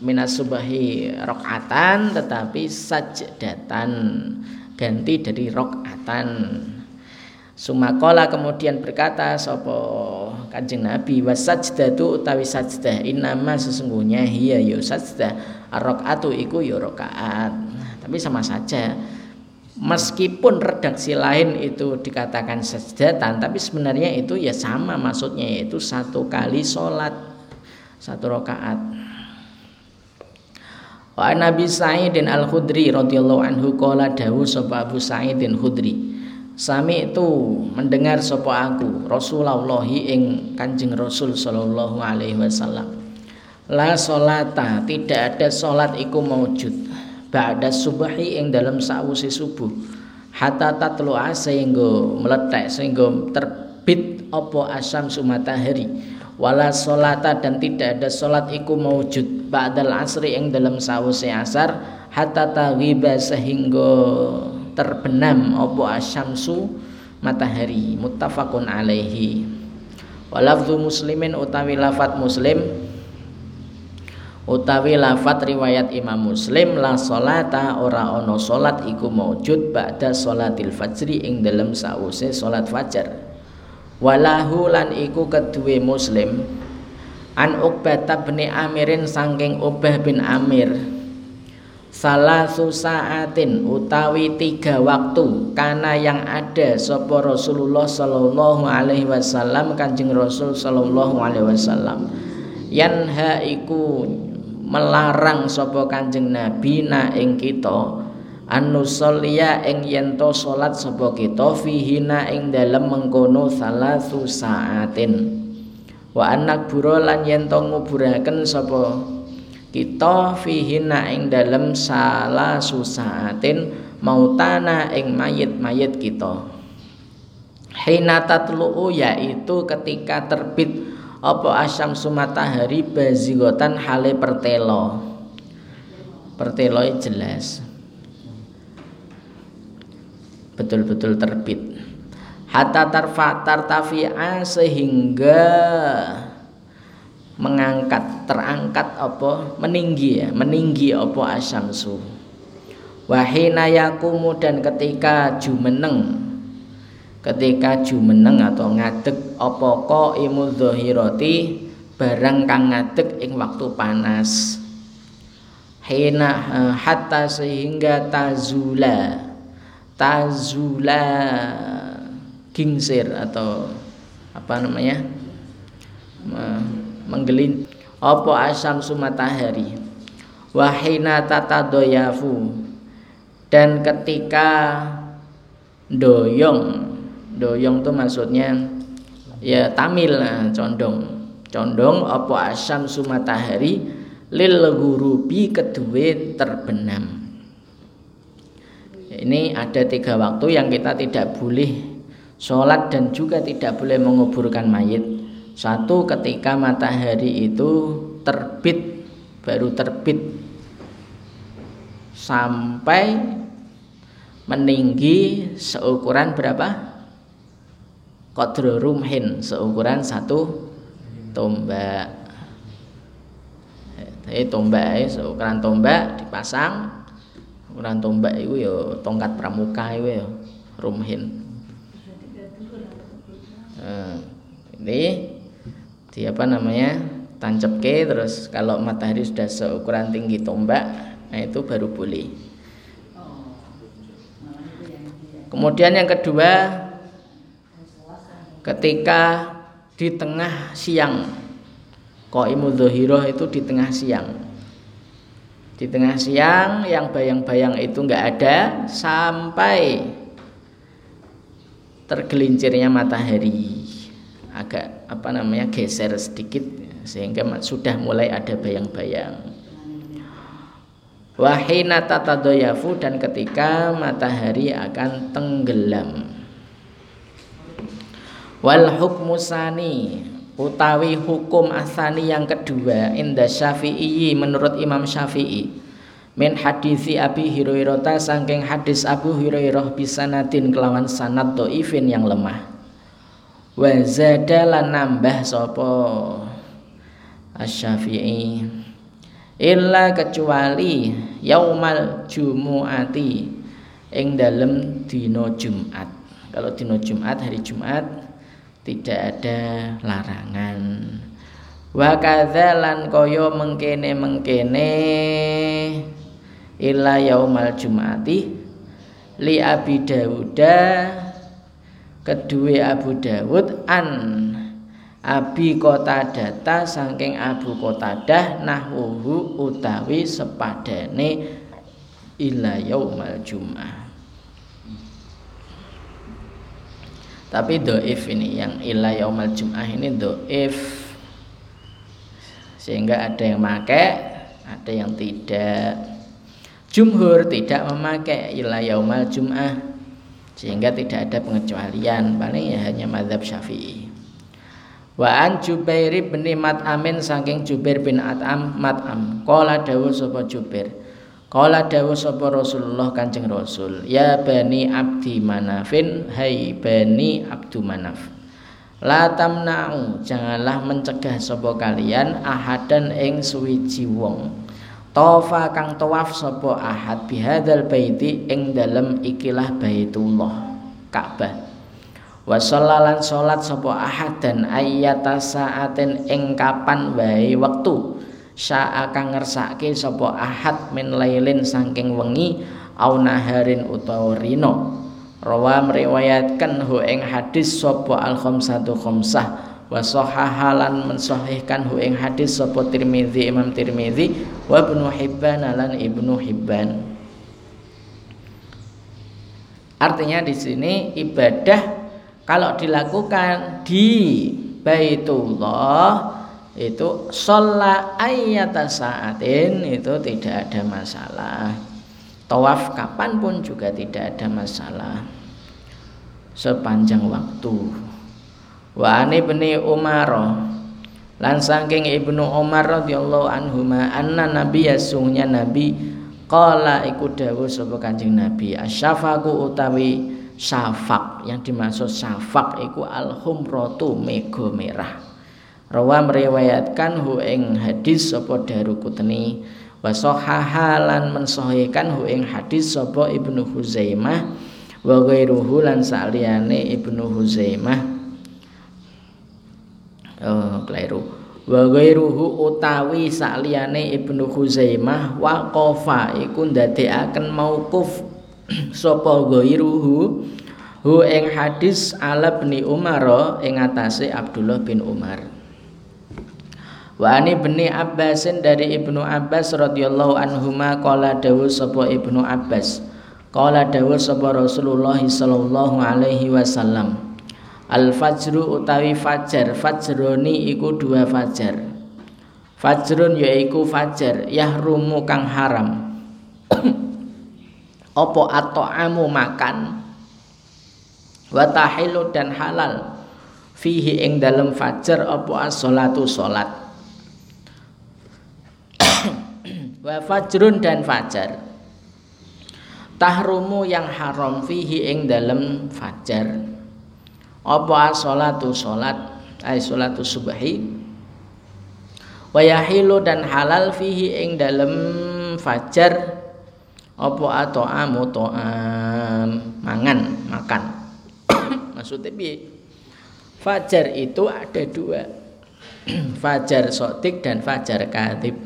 minas subahi rokaatan tetapi sajdatan ganti dari rokatan. Sumakola kemudian berkata sopo kanjeng Nabi wasajdatu utawi sajdah inama sesungguhnya hiya yo sajdah arrokaatu iku yo rokaat tapi sama saja meskipun redaksi lain itu dikatakan sajdatan tapi sebenarnya itu ya sama maksudnya yaitu satu kali sholat satu rokaat Wa Nabi Sa'idin Al-Khudri radhiyallahu anhu qala dawu sapa Abu Sa'idin Khudri Sami itu mendengar sopo aku Rasulullah ing Kanjeng Rasul sallallahu alaihi wasallam. La solata tidak ada solat iku maujud ba'da subahi ing dalam sausi subuh. Hatta tatlu'a sehingga meletak sehingga terbit opo asam sumatahari wala solata dan tidak ada solat iku maujud ba'dal asri ing dalam sausi asar hatta taghiba sehingga terbenam opo asyamsu? Matahari muttafaqun alaihi. Walafzu muslimin utawi lafat muslim utawi lafat riwayat Imam Muslim la salata ora ono salat iku maujud ba'da salatil fajri ing dalam sause salat fajar. Walahu lan iku kedue muslim An Uqbah bin Amirin saking Ubah bin Amir Salah susaatin utawi tiga waktu Karena yang ada Sopo Rasulullah Sallallahu Alaihi Wasallam Kanjeng Rasul Sallallahu Alaihi Wasallam. Yanha iku melarang Sopo kanjeng Nabi na ing kita anusolia ing yento salat sapa kita fihina ing dalem mengkono salah susaatin. Wa anak buro lan yen to nguburaken sapa kita fihina ing dalem salah susaatin mautana ing mayit-mayit kita. Hina tatlu'u yaitu ketika terbit apa asyam sumatahari bazigotan hale pertelo. Pertelo jelas. Betul-betul terbit. Hatta tarfa tartafi'a sehingga mengangkat terangkat apa meninggi ya meninggi apa asyamsu. Wahina yakumu dan ketika jumeneng ketika jumeneng atau ngadeg apa qaimul dhahirati barang kang ngadeg ing waktu panas. Hina eh, hatta sehingga tazula tazula gingsir atau apa namanya menggelin apa asam sumatahari? Wahina tata doyafu dan ketika doyong doyong itu maksudnya ya tamil nah, condong. Condong apa asam sumatahari? Lil gurubi kedua terbenam. Ini ada tiga waktu yang kita tidak boleh Sholat dan juga tidak boleh menguburkan mayit Satu ketika matahari itu terbit Baru terbit. Sampai meninggi seukuran berapa? Kodro rumhin Seukuran satu tombak. Jadi tombak seukuran tombak dipasang. Ukuran tombak itu ya tongkat pramuka itu ya rumhin. Ini di apa namanya tancap ke terus kalau matahari sudah seukuran tinggi tombak nah itu baru boleh. Kemudian yang kedua ketika di tengah siang Qaimul Dhuhiroh itu di tengah siang. Di tengah siang yang bayang-bayang itu enggak ada sampai tergelincirnya matahari. Agak apa namanya geser sedikit sehingga sudah mulai ada bayang-bayang. Wahina tatadoyafu dan ketika matahari akan tenggelam. Wal hukmu sani utawi hukum asani yang kedua inda syafi'i menurut Imam Syafi'i. Min hadisi Abi Hurairah saking hadis Abu Hurairah bisanadin kelawan sanad doifin yang lemah wa zada lan nambah sapa? Asy-Syafi'i. Illa kecuali yaumal jumuati ing dalem dina Jumat. Kalau dina Jumat hari Jumat tidak ada larangan. Wa kadzalan kaya mengkene-mengkene illa yaumal jumati li Abi Dawuda kedua Abu Dawud an Abi Kota Data saking Abu Qatadah nahwuhu utawi sepadane illa yaumal jum'ah. Tapi doif ini yang illa yaumal jum'ah ini doif. Sehingga ada yang pakai ada yang tidak. Jumhur tidak memakai ila yaumal sehingga tidak ada pengecualian. Paling ya hanya madhab syafi'i. Wa an Jubair bin Mat'amin saking Jubair bin At'am Mat'am. Qala dawu sapa Jubair. Qala dawu sapa Rasulullah Kanjeng Rasul. Ya bani abdi manafin hai bani abdu manaf. La tamna'u janganlah mencegah sapa kalian ahadan ing suwiji wong Tofa kang tawaf sapa ahad bihadzal baiti ing dalem ikilah Baitullah Ka'bah. wa salat salat sapa ahad dan ayata saatin ing kapan wae wektu syaa kang ngersake sapa ahad min lailin saking wengi au naharin utawa rino rawa meriwayatkan hu ing hadis sapa al khamsatu khamsah wa sahahalan mensahihkan hu ing hadis sapa Tirmizi Imam Tirmizi wa Ibnu Hibban lan Ibnu Hibban. Artinya di sini ibadah kalau dilakukan di Baitullah itu sholat ayat saatin itu tidak ada masalah. Tawaf kapan pun juga tidak ada masalah. Sepanjang waktu wa ani bni Umar. Lan saking Ibnu Umar radhiyallahu anhu anna nabi yasungnya nabi qala iku dawuh sapa Kanjeng Nabi asyafaku utawi syafaq yang dimaksud syafaq iku al-humratu mega merah. Rawa meriwayatkan hu ing hadis sapa Darukutni wa sahahalan mensahihkan hu ing hadis sapa Ibnu Huzaimah wa ghairuhu lan saliyane Ibnu Huzaimah oh keliru wa ghairuhu utawi sakliyane Ibnu Khuzaimah waqafa iku ndadekaken mauquf. Sapa ghairuhu? Hu ing hadis ala bin Umar ing atase Abdullah bin Umar. Wa ani bni Abbasin dari Ibnu Abbas radhiyallahu anhuma qala dawuh sapa Ibnu Abbas. Qala dawuh sapa Rasulullah sallallahu alaihi wasallam Al fajru utawi fajar. Fajroni iku dua fajar. Fajrun yaiku fajar Yahrumu kang haram. Opo atau amu makan Watahilu dan halal. Fihi ing dalam fajar Opo as-solatu solat Wa fajrun dan fajar. Tahrumu yang haram Fihi ing dalam fajar apa salatu salat ay salatu subhi. Wa yahilu dan halal fihi ing dalem fajar. Apa atau amu to'am. Mangan makan. Maksudnya bi fajar itu ada dua. Fajar sotik dan fajar katib.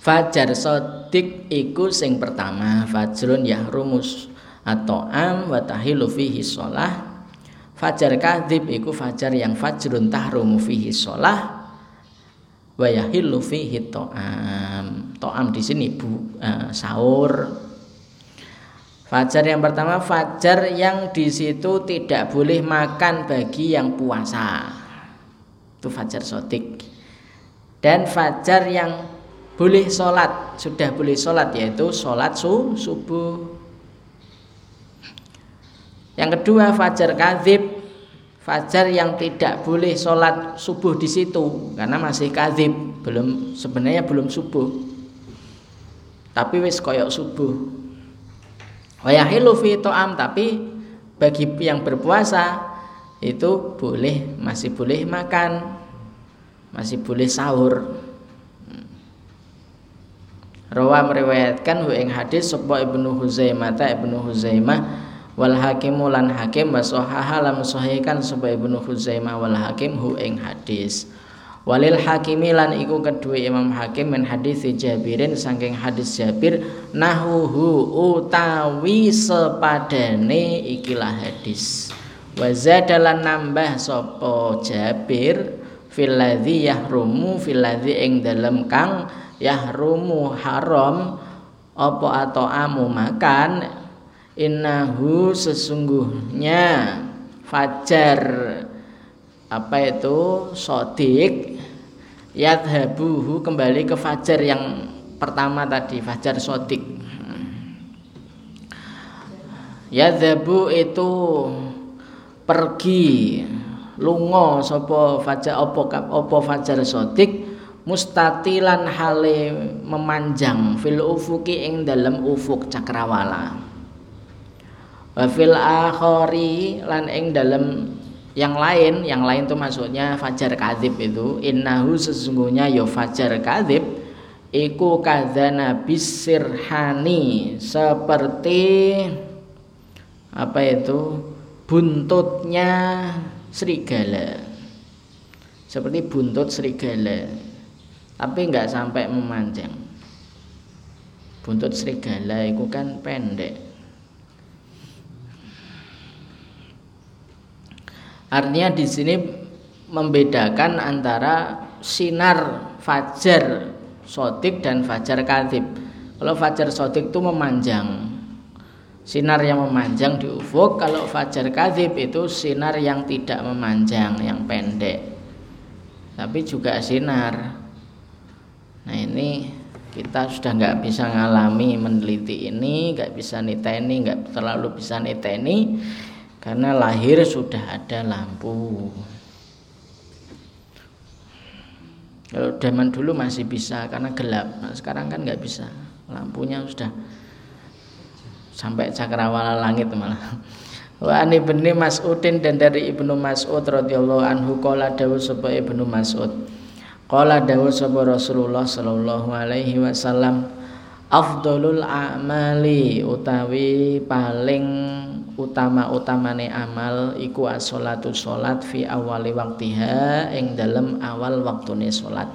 Fajar sotik iku sing pertama fajrun yahrumus atau am wa tahilu fihi sholah Fajar kadhib iku fajar yang fajrun tahrumu fihi sholah wa yahillu fihi to'am. To'am di sini bu uh, sahur. Fajar yang pertama fajar yang di situ tidak boleh makan bagi yang puasa. Itu fajar sotik. Dan fajar yang boleh sholat sudah boleh sholat yaitu sholat su subuh yang kedua fajar kadhib fajar yang tidak boleh sholat subuh di situ karena masih kadhib belum sebenarnya belum subuh. Tapi wis koyok subuh. Wayahilu fi to'am tapi bagi yang berpuasa itu boleh masih boleh makan masih boleh sahur. Rawa meriwayatkan hu ing hadis sapa Ibnu Huzaimah Ibnu Huzaimah wal hakimu lan hakim wa lam sahihkan sapa Ibnu Khuzaimah wal hakim hu ing hadis. Walil hakimi lan iku kedua Imam Hakim men hadis Jabirin saking hadis Jabir nahuhu utawi sepadane ikilah hadis. Wa zadalan nambah sapa Jabir fil ladzi yahrumu fil ladzi ing dalem kang yahrumu haram apa atau amu makan innahu sesungguhnya fajar. Apa itu? Sodik yadhabuhu kembali ke fajar yang pertama tadi fajar sodik yadhabu itu pergi lungo sopo fajar opo opo fajar sodik mustatilan hale memanjang fil ufuki ing dalam ufuk cakrawala wa fil akhari lan ing dalam yang lain yang lain tuh maksudnya fajar kadhib itu innahu sesungguhnya ya fajar kadhib iku kadzana bisirhani seperti apa itu buntutnya serigala. Seperti buntut serigala tapi nggak sampai memanjang. Buntut serigala itu kan pendek artinya di sini membedakan antara sinar fajar sotik dan fajar kadib kalau fajar sotik itu memanjang. Sinar yang memanjang di ufuk kalau fajar kadib itu sinar yang tidak memanjang yang pendek. Tapi juga sinar. Nah ini kita sudah nggak bisa ngalami meneliti ini nggak bisa niteni nggak terlalu bisa niteni karena lahir sudah ada lampu. Kalau zaman dulu masih bisa karena gelap. Nah, sekarang kan nggak bisa. Lampunya sudah sampai cakrawala langit malah. Wa ani ibni Mas'udin dan dari Ibnu Mas'ud radhiyallahu anhu qala dawu sapa Ibnu Mas'ud. Qala dawu sapa Rasulullah sallallahu alaihi wasallam afdolul a'mali utawi paling utama-utamane amal iku as-sholatu sholat fi awali waktiha ing dalam awal waktune sholat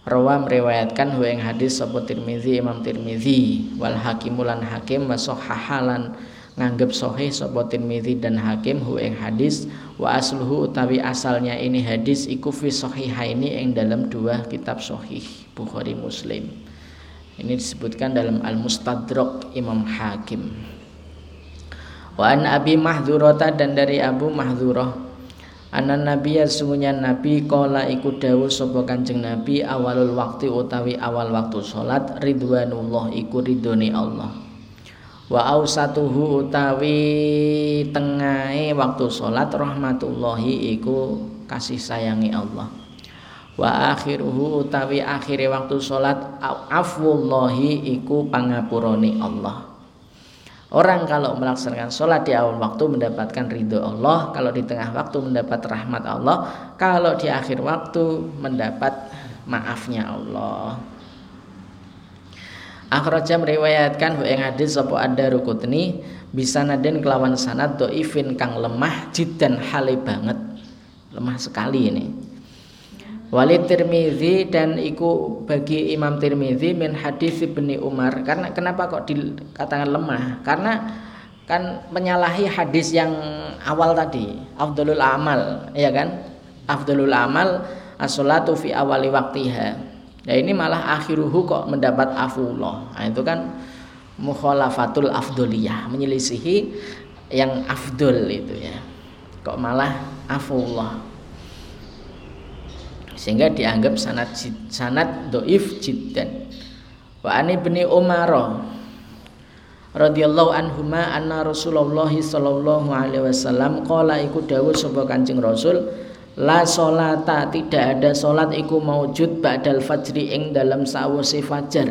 Rawa meriwayatkan hu hadis sapa Tirmizi Imam Tirmizi wal hakimulan hakim wa sahahalan nganggep sohih sapa Tirmidzi dan Hakim hu hadis wa asluhu utawi asalnya ini hadis iku fi sahihaini ing dalam dua kitab sahih Bukhari Muslim. Ini disebutkan dalam Al-Mustadrak Imam Hakim wa an Abi Mahdzurata dan dari Abu Mahdzurah Anan Nabi sesungguhnya Nabi kola iku dawu sapa Kanjeng Nabi awalul waktu utawi awal waktu salat ridwanullah iku ridhone Allah. Wa ausatuhu utawi tengahe waktu salat rahmatullahi iku kasih sayangi Allah. Wa akhiruhu utawi akhire waktu salat afwullahi iku pangapurane Allah Orang kalau melaksanakan sholat di awal waktu mendapatkan ridho Allah Kalau di tengah waktu mendapat rahmat Allah Kalau di akhir waktu mendapat maafnya Allah Akhraja meriwayatkan hu ing hadis sapa Ad-Darqutni bisa naden kelawan sanad dhaifin kang lemah jiddan hale banget. Lemah sekali ini. Walid Tirmizi dan iku bagi Imam Tirmizi min hadis Ibni Umar. Karena kenapa kok dikatakan lemah? Karena kan menyalahi hadis yang awal tadi, afdalul amal, ya kan? Afdalul amal as-salatu fi awali waktiha Ya ini malah akhiruhu kok mendapat afullah. Nah, itu kan mukhalafatul afdoliyah, menyelisihi yang afdol itu ya. Kok malah afullah. Sehingga dianggap sanad sanad doif jiddan. Wa ani bni Umar radhiyallahu anhuma anna Rasulullah sallallahu alaihi wasallam qala iku dawuh sapa Kanjeng Rasul La solata tidak ada solat iku maujud ba'dal fajri ing dalam sawuse fajar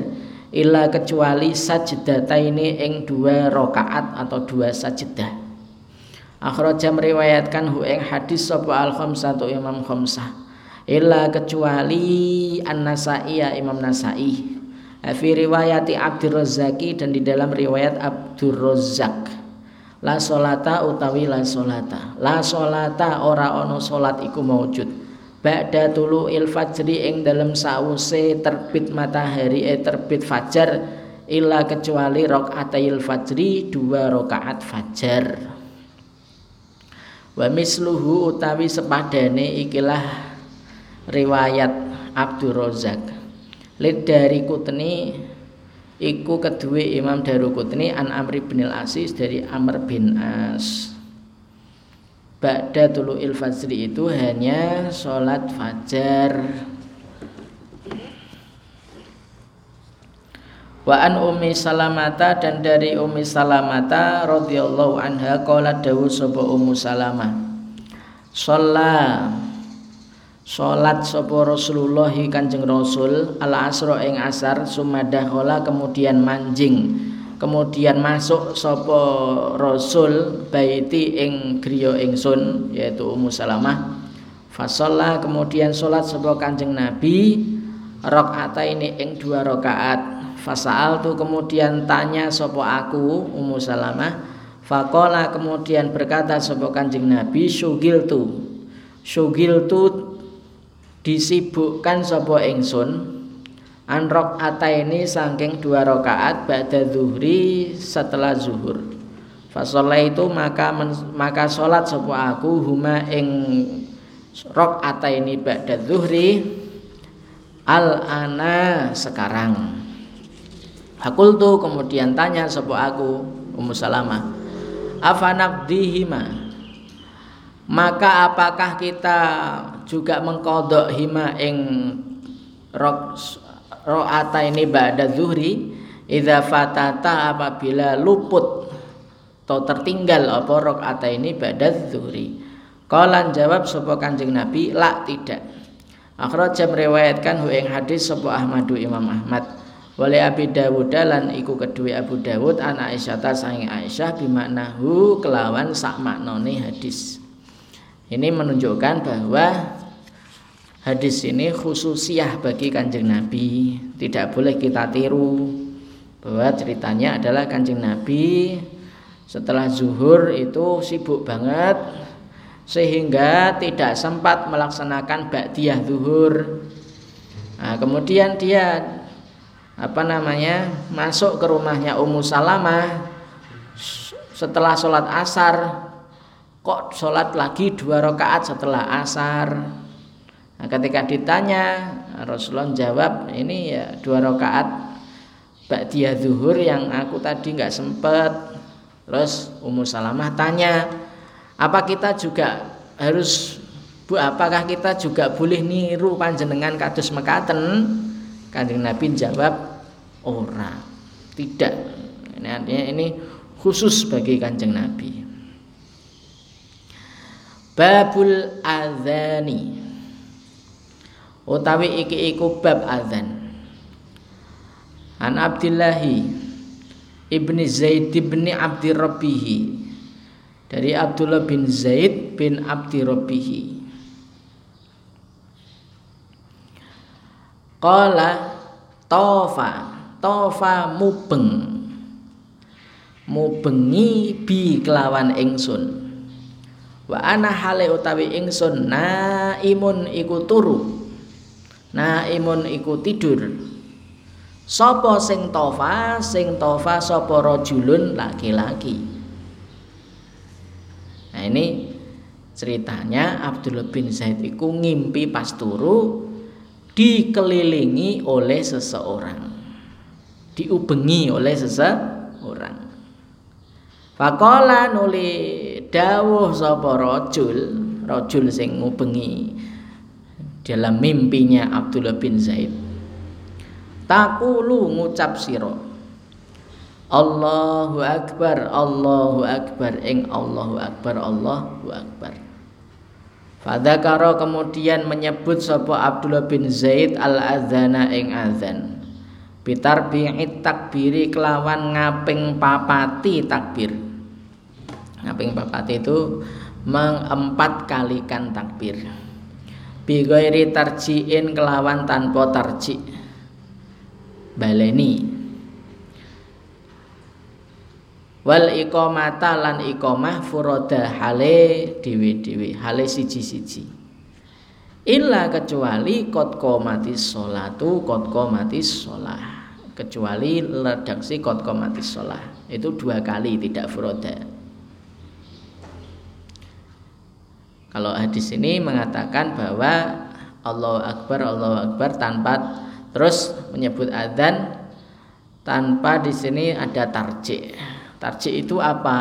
illa kecuali sajdah ini ing dua rokaat atau dua sajdah akhraja meriwayatkan hu ing hadis sapa al khamsatu imam khamsah illa kecuali an-nasai ya imam nasai. Fi riwayati Abdur Razzaqi dan di dalam riwayat Abdur Razzaq. La solata utawi la solata la solata ora ono solat iku maujud ba'da tulu il fajri ing dalam sause terbit matahari eh terbit fajar illa kecuali rakaatayil fajri dua rakaat fajar. Wa misluhu utawi sepadane ikilah riwayat Abdul Razak lid dari kutni Iku kedua Imam Daruqutni an Amr bin Al-Asis dari Amr bin As. Ba'da il fajri itu hanya sholat fajar. Wa an Ummi Salamata dan dari Ummi Salamata radhiyallahu anha qala dawu sapa Ummu Salamah. Sholat Salat sapa Rasulullah Kanjeng Rasul al asra ing asar sumadakhala kemudian manjing. Kemudian masuk sapa Rasul baiti ing griya ingsun yaitu Ummu Salamah. Fasalla kemudian salat sapa Kanjeng Nabi rakaat ini ing dua rakaat. Fasaal tu kemudian tanya sapa aku Ummu Salamah. Fakola kemudian berkata sebuah kanjeng Nabi Syugil tu Syugil tu disibukkan sebuah ingsun Anrok ini saking dua rakaat ba'da zuhri setelah zuhur. Fasolah itu maka men, maka sholat sebuah aku huma ing rok ata ini ba'da zuhri al ana sekarang. Hakul tuh kemudian tanya sebuah aku Ummu Salamah afanabdihima? Maka apakah kita juga mengkodok hima ing rok ro'ata ini ba'da zuhri idza fatata apabila luput atau tertinggal apa rokaat ini ba'da zuhri? Qalan jawab sapa Kanjeng Nabi la tidak. Jam meriwayatkan hu ing hadis sapa Ahmadu Imam Ahmad. Wali Abi Dawud lan iku kedua Abu Dawud anak Aisyah ta sange Aisyah bimaknahu kelawan sak maknane hadis. Ini menunjukkan bahwa hadis ini khususiah bagi kanjeng Nabi. Tidak boleh kita tiru bahwa ceritanya adalah kanjeng Nabi setelah zuhur itu sibuk banget sehingga tidak sempat melaksanakan ba'diyah zuhur. Nah, kemudian dia apa namanya masuk ke rumahnya Ummu Salamah setelah sholat asar kok sholat lagi dua rakaat setelah asar nah, ketika ditanya Rasulullah jawab ini ya dua rakaat dia zuhur yang aku tadi nggak sempet. Terus Ummu Salamah tanya apa kita juga harus Bu apakah kita juga boleh niru panjenengan kados mekaten? Kanjeng Nabi jawab ora tidak. Ini artinya ini khusus bagi kanjeng Nabi. Babul adzani utawi iki iku bab adzan. An Abdillahi ibni Zaid ibni Abdi Rabbihi. Dari Abdullah bin Zaid bin Abdi Rabbihi. Qala tofa tofa mubeng. Mubengi bi kelawan ingsun. Wa ana hale utawi ingsun naimun iku turu naimun iku tidur. Sapa sing tofa sing tofa sapa rajulun laki-laki. Nah ini ceritanya Abdullah bin Zaid iku ngimpi pas turu dikelilingi oleh seseorang. Diubengi oleh seseorang. Fakola nuli dawuh sapa rajul, rajul sing ngubengi dalam mimpinya Abdullah bin Zaid. Takulu ngucap sira. Allahu akbar, Allahu akbar, ing Allahu akbar, Allahu akbar. Fadakaro kemudian menyebut sapa Abdullah bin Zaid al-adzana ing azan bitarbi'i takbiri kelawan ngaping papati takbir ngaping papati itu mengempat kalikan takbir bigoiri tarjiin kelawan tanpa tarji baleni. Wal iqamata lan iqamah furoda hale dewi-dewi hale siji-siji. Illa kecuali kot komatis solatu kot komatis sholah. Kecuali redaksi kot komatis sholah. Itu dua kali tidak furoda kalau hadis ini mengatakan bahwa Allah Akbar Allah Akbar tanpa terus menyebut adzan tanpa di sini ada tarji. Tarji itu apa?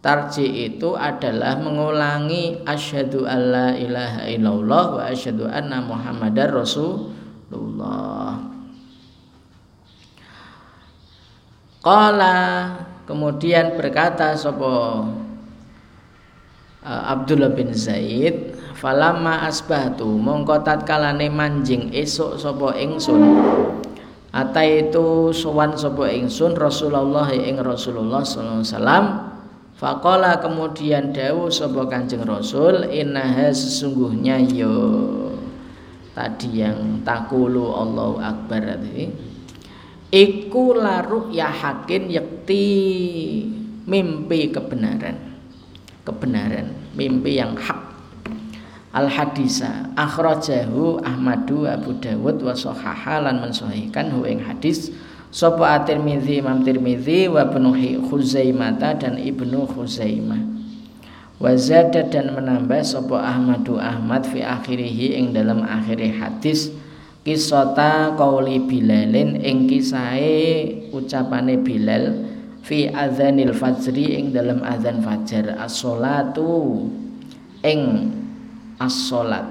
Tarji itu adalah mengulangi asyhadu alla ilaha illallah wa asyhadu anna muhammadar rasulullah. Qala kemudian berkata sapa Abdullah bin Zaid falamma asbahtu mongko tatkalane manjing esuk sapa ingsun. Ata itu sowan sapa ingsun Rasulullah ing Rasulullah sallallahu alaihi wasallam. Faqala kemudian dawuh sapa Kanjeng Rasul innaha sesungguhnya yo tadi yang takulu Allahu akbar tadi. Iku laruk ya hakin yakti mimpi kebenaran kebenaran mimpi yang hak. Al hadisa akhrajahu Ahmadu Abu Dawud wa sahaha lan mensahihkan hu ing hadis sapa at-Tirmizi Imam Tirmizi wa Ibnu Khuzaimah dan Ibnu Khuzaimah. Wa zada dan menambah sapa Ahmadu Ahmad fi akhirih ing dalam akhir hadis kisota qauli Bilalin ing kisahe ucapane Bilal fi adzanil fajri ing dalam azan fajar. As-salatu ing as-salat.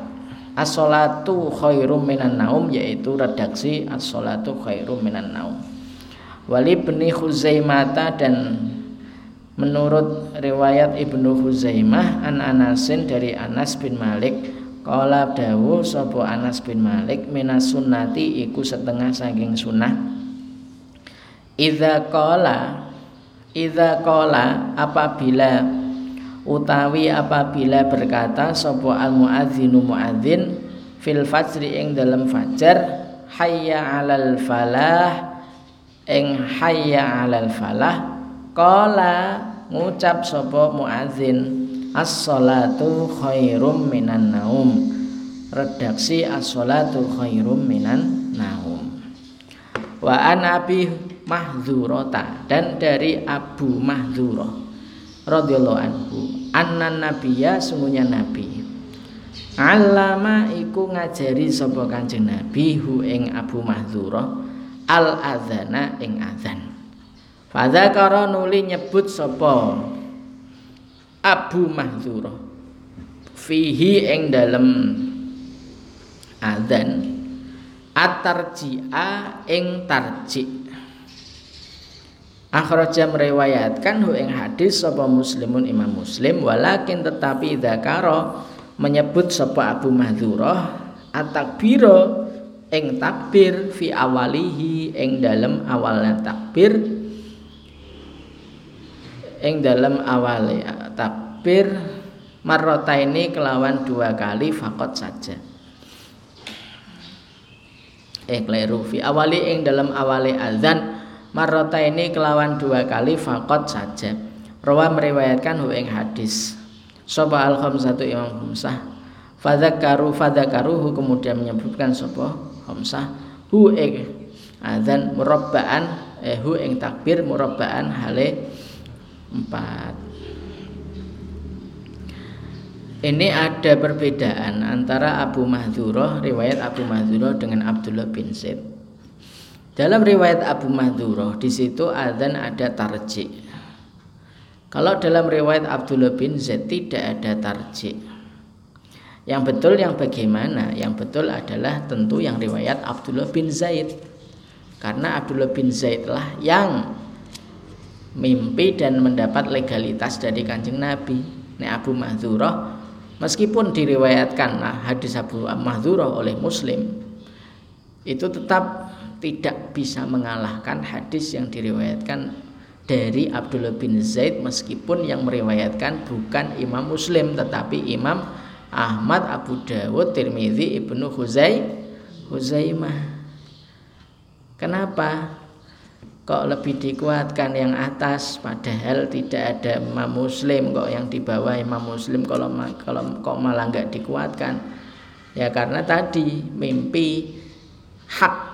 As-salatu khairum minan naum yaitu redaksi as-salatu khairum minan naum. Wali ibni Khuzaimah dan menurut riwayat Ibnu Khuzaimah an Anasin dari Anas bin Malik Kala dawu sopo Anas bin Malik minas sunnati iku setengah saking sunnah. Iza kola Iza kola apabila utawi apabila berkata sapa al muadzinu muadzin? Fil fajri ing dalam fajar hayya alal falah ing hayya alal falah qala ngucap sapa muadzin as-salatu khairum minan naum redaksi as-salatu khairum minan naum. Wa an mahdzurata dan dari Abu Mahdzurah radhiyallahu anhu anna nabiyya sungguhnya nabi. Alama iku ngajari sapa kanjeng nabi hu ing Abu Mahdzurah al adzana ing adzan. Fadzakara nuli nyebut sapa Abu Mahdzurah fihi ing dalem adzan. Atarji'a ing tarji' Akhraja meriwayatkan hu ing hadis sapa muslimun imam muslim walakin tetapi dzakara menyebut sapa Abu Mahdzurah at-takbira ing takbir fi awalihi ing dalem awalnya takbir ing dalem awale takbir marrota ini kelawan dua kali fakot saja. Eh kleru fi awali ing dalam awale azan marrota ini kelawan dua kali fakot saja Rawa meriwayatkan hu ing hadis. Soba al satu imam khamsah. Fadzakaru fadzakaruhu kemudian menyebutkan soba khamsah. Hu ing adzan murabbaan eh hu ing takbir murabbaan hale empat. Ini ada perbedaan antara Abu Mahdzurah riwayat Abu Mahdzurah dengan Abdullah bin Zaid dalam riwayat Abu Mahdurah di situ adzan ada tarji. Kalau dalam riwayat Abdullah bin Zaid tidak ada tarji. Yang betul yang bagaimana? Yang betul adalah tentu yang riwayat Abdullah bin Zaid. Karena Abdullah bin Zaid lah yang mimpi dan mendapat legalitas dari kanjeng Nabi. Ini Abu Mahdurah meskipun diriwayatkan nah, hadis Abu Mahdurah oleh Muslim itu tetap tidak bisa mengalahkan hadis yang diriwayatkan dari Abdullah bin Zaid meskipun yang meriwayatkan bukan Imam Muslim tetapi Imam Ahmad, Abu Dawud, Tirmidzi, Ibnu Huzai, Huzaimah. Kenapa? Kok lebih dikuatkan yang atas padahal tidak ada Imam Muslim kok yang di bawah Imam Muslim kalau kalau kok malah nggak dikuatkan? Ya karena tadi mimpi hak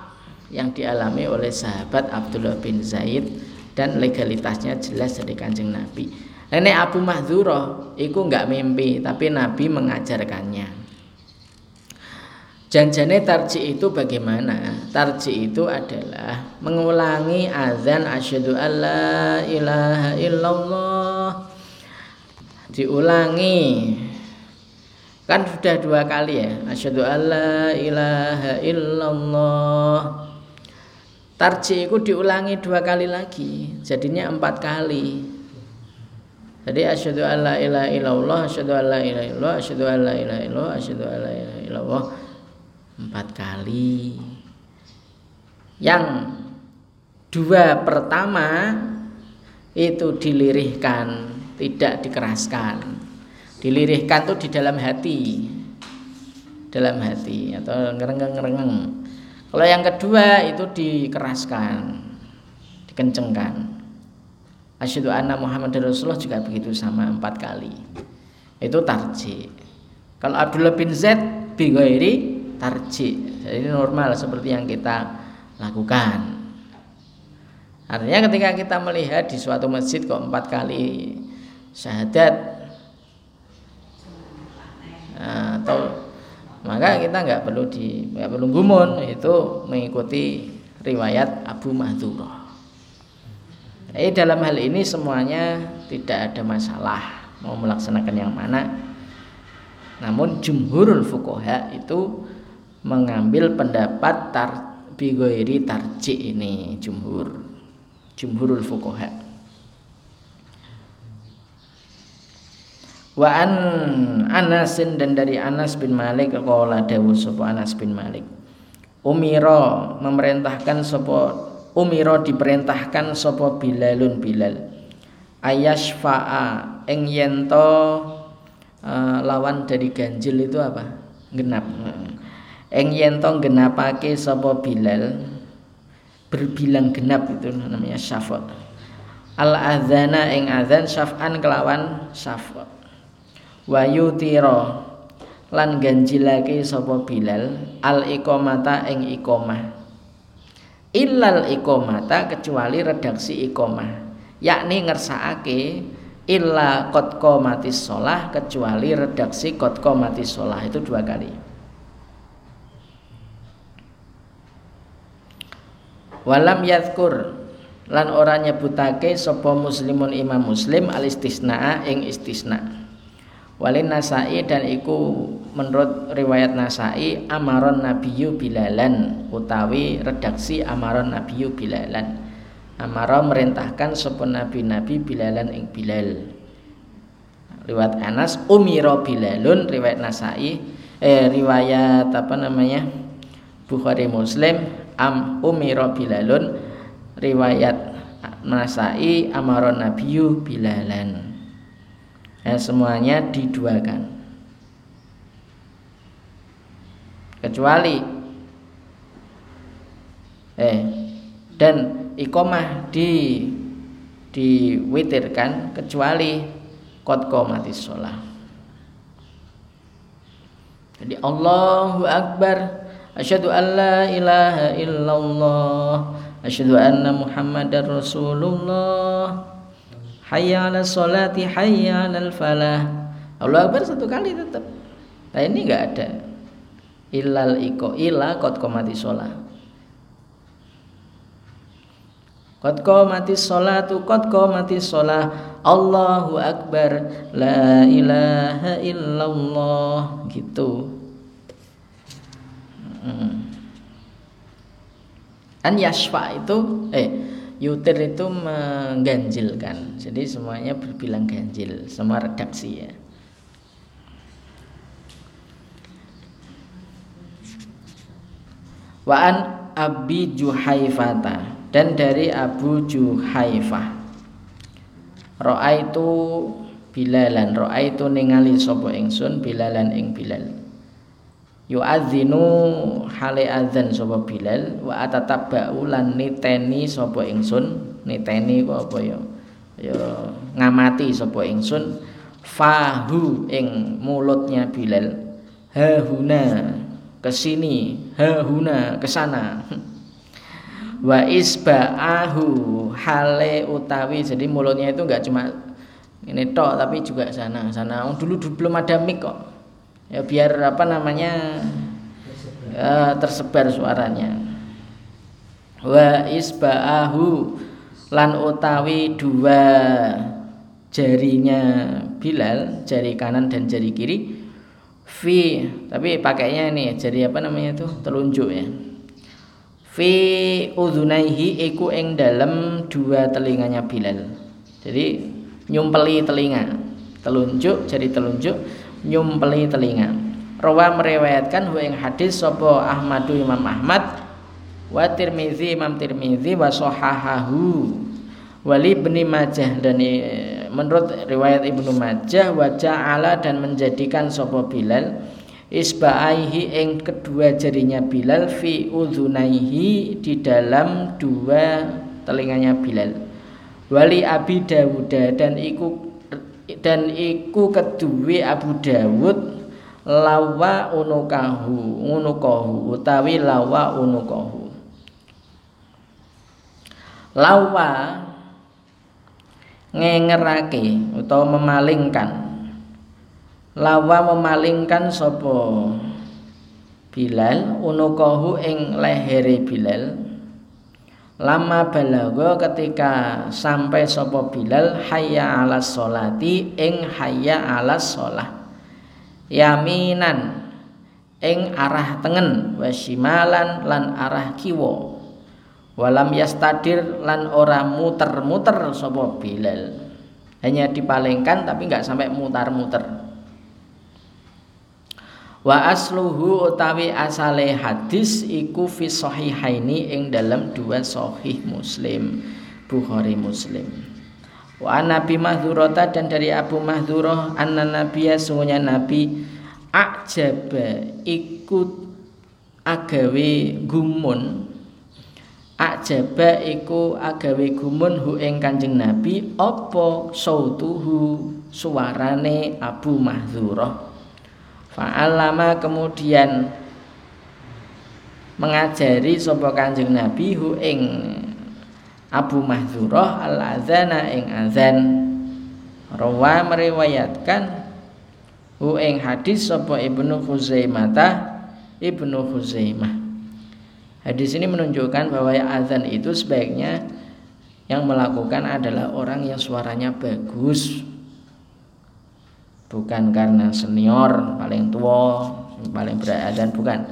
yang dialami oleh sahabat Abdullah bin Zaid dan legalitasnya jelas dari kanjeng Nabi. Nenek Abu Mahdzurah itu nggak mimpi tapi Nabi mengajarkannya. Janjane tarji itu bagaimana? Tarji itu adalah mengulangi azan asyhadu alla ilaha illallah. Diulangi. Kan sudah dua kali ya. Asyhadu alla ilaha illallah. Tarji itu diulangi dua kali lagi, jadinya empat kali. Jadi asyhadu alla ilaha illallah, asyhadu alla ilaha illallah, asyhadu alla ilaha illallah, asyhadu alla ilaha illallah empat kali. Yang dua pertama itu dilirihkan, tidak dikeraskan. Dilirihkan itu di dalam hati. Dalam hati atau ngerengeng-ngerengeng. Kalau yang kedua itu dikeraskan, dikencengkan. asyhadu anna Muhammad Rasulullah juga begitu sama empat kali. Itu tarji kalau Abdullah bin Zaid bigoiri tarji jadi ini normal seperti yang kita lakukan. Artinya ketika kita melihat di suatu masjid kok empat kali syahadat atau maka kita nggak perlu di nggak perlu gumun itu mengikuti riwayat Abu Mahdurah. Eh dalam hal ini semuanya tidak ada masalah mau melaksanakan yang mana. Namun jumhurul fukoha itu mengambil pendapat tar bigoiri tarji ini jumhur jumhurul fukoha. Wa an Anasin dan dari Anas bin Malik qala dawuh sapa Anas bin Malik. Umiro memerintahkan sapa Umiro diperintahkan sapa Bilalun Bilal. Ayasfa'a ing yento uh, lawan dari ganjil itu apa? Genap. Ing yento genapake sapa Bilal berbilang genap itu namanya syafat. Al adzana ing adzan syaf'an kelawan syafat wayutira lan ganjilake sapa Bilal al iqamata ing iqamah. Illal iqamata kecuali redaksi iqamah yakni ngersakake illa qad qamatis shalah kecuali redaksi qad qamatis shalah itu dua kali. Walam yadhkur lan ora nyebutake sapa muslimun imam muslim al istisnaa ing istisna Walin Nasai dan iku menurut riwayat Nasai Amaron Nabiyu Bilalan utawi redaksi Amaron Nabiyu Bilalan. Amaron merintahkan sopun nabi-nabi Bilalan ing Bilal. Riwayat Anas Umiro Bilalun riwayat Nasai eh riwayat apa namanya Bukhari Muslim Am Umiro Bilalun riwayat Nasai Amaron Nabiyu Bilalan ya, semuanya diduakan. Kecuali eh dan ikomah di diwitirkan kecuali kot mati sholat jadi Allahu Akbar asyhadu an la ilaha illallah asyhadu anna muhammadar rasulullah hayya ala sholati hayya ala falah Allah Akbar satu kali tetap nah ini enggak ada. Ilal iko ila kot komati sholat. Kot komati sholatu kot komati sholat. Allahu Akbar. La ilaha illallah. Gitu. Hmm. an yashfa itu eh yutir itu mengganjilkan. Jadi semuanya berbilang ganjil semua redaksi ya. Waan Abi Juhaifata dan dari Abu Juhaifah. Ro'a itu bilalan Ro'a itu ningali sopo ingsun bilalan ing bilal yu'adzinu hale adzan sapa Bilal wa atatabba'u lan niteni sapa ingsun. Niteni kok apa ya? Ya ngamati sapa ingsun. Fahu ing mulutnya Bilal. Ha huna ke sini. Ha huna ke sana. Wa isba'ahu hale utawi jadi mulutnya itu enggak cuma ini tok tapi juga sana. Sana dulu, dulu belum ada mic kok ya biar apa namanya ya, tersebar suaranya. Wa isba'ahu lan utawi dua jarinya Bilal jari kanan dan jari kiri fi tapi pakainya ini jari apa namanya itu? Telunjuk ya. Fi udhunaihi iku ing dalam dua telinganya Bilal. Jadi nyumpeli telinga. Telunjuk jari telunjuk nyumpeli telinga. Rawa meriwayatkan hu ing hadis sapa Ahmadu Imam Ahmad wa Tirmizi Imam Tirmizi wa sahahahu wali ibni Majah. Dan e, menurut riwayat Ibnu Majah wa ja'ala dan menjadikan sapa Bilal isba'aihi ing kedua jarinya Bilal fi udhunaihi di dalam dua telinganya Bilal. Wali Abi Dawud dan iku dan iku kedue Abu Dawud lawa unukahu unukahu utawi lawa unukahu lawa ngengerake utawa memalingkan. Lawa memalingkan sapa? Bilal unukahu ing lehere Bilal lama balago ketika sampai sapa Bilal hayya ala sholati ing hayya ala sholah yaminan ing arah tengen wasimalan lan arah kiwa. Walam yastadir lan ora muter-muter sapa Bilal. Hanya dipalingkan tapi nggak sampai mutar-muter Wa asluhu utawi asale hadis iku fi sahihaini ing dalam dua sahih Muslim, Bukhari Muslim. Wa Nabi Mahdurata dan dari Abu Mahdurah anna nabiya sungguhnya Nabi ajaba ikut agawe gumun ajaba iku agawe gumun hu ing Kanjeng Nabi apa sautuhu suarane Abu Mahdurah Fa'alama kemudian mengajari sapa Kanjeng Nabi hu ing Abu Mahzurah al azana ing azan rawa meriwayatkan hu ing hadis sapa Ibnu Khuzaimah Ibnu Khuzaimah. Hadis ini menunjukkan bahwa azan itu sebaiknya yang melakukan adalah orang yang suaranya bagus bukan karena senior paling tua paling beradzan bukan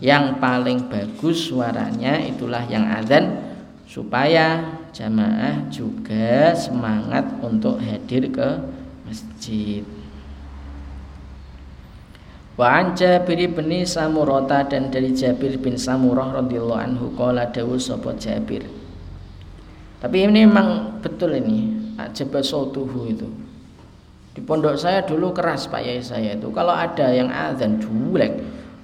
yang paling bagus suaranya itulah yang adzan supaya jamaah juga semangat untuk hadir ke masjid Wa an Jabir bin Samurata dan dari Jabir bin Samurah radhiyallahu anhu qala dawu sapa Jabir. Tapi ini memang betul ini ajaba sautuhu itu. Di pondok saya dulu keras Pak Yai saya itu. Kalau ada yang azan julek,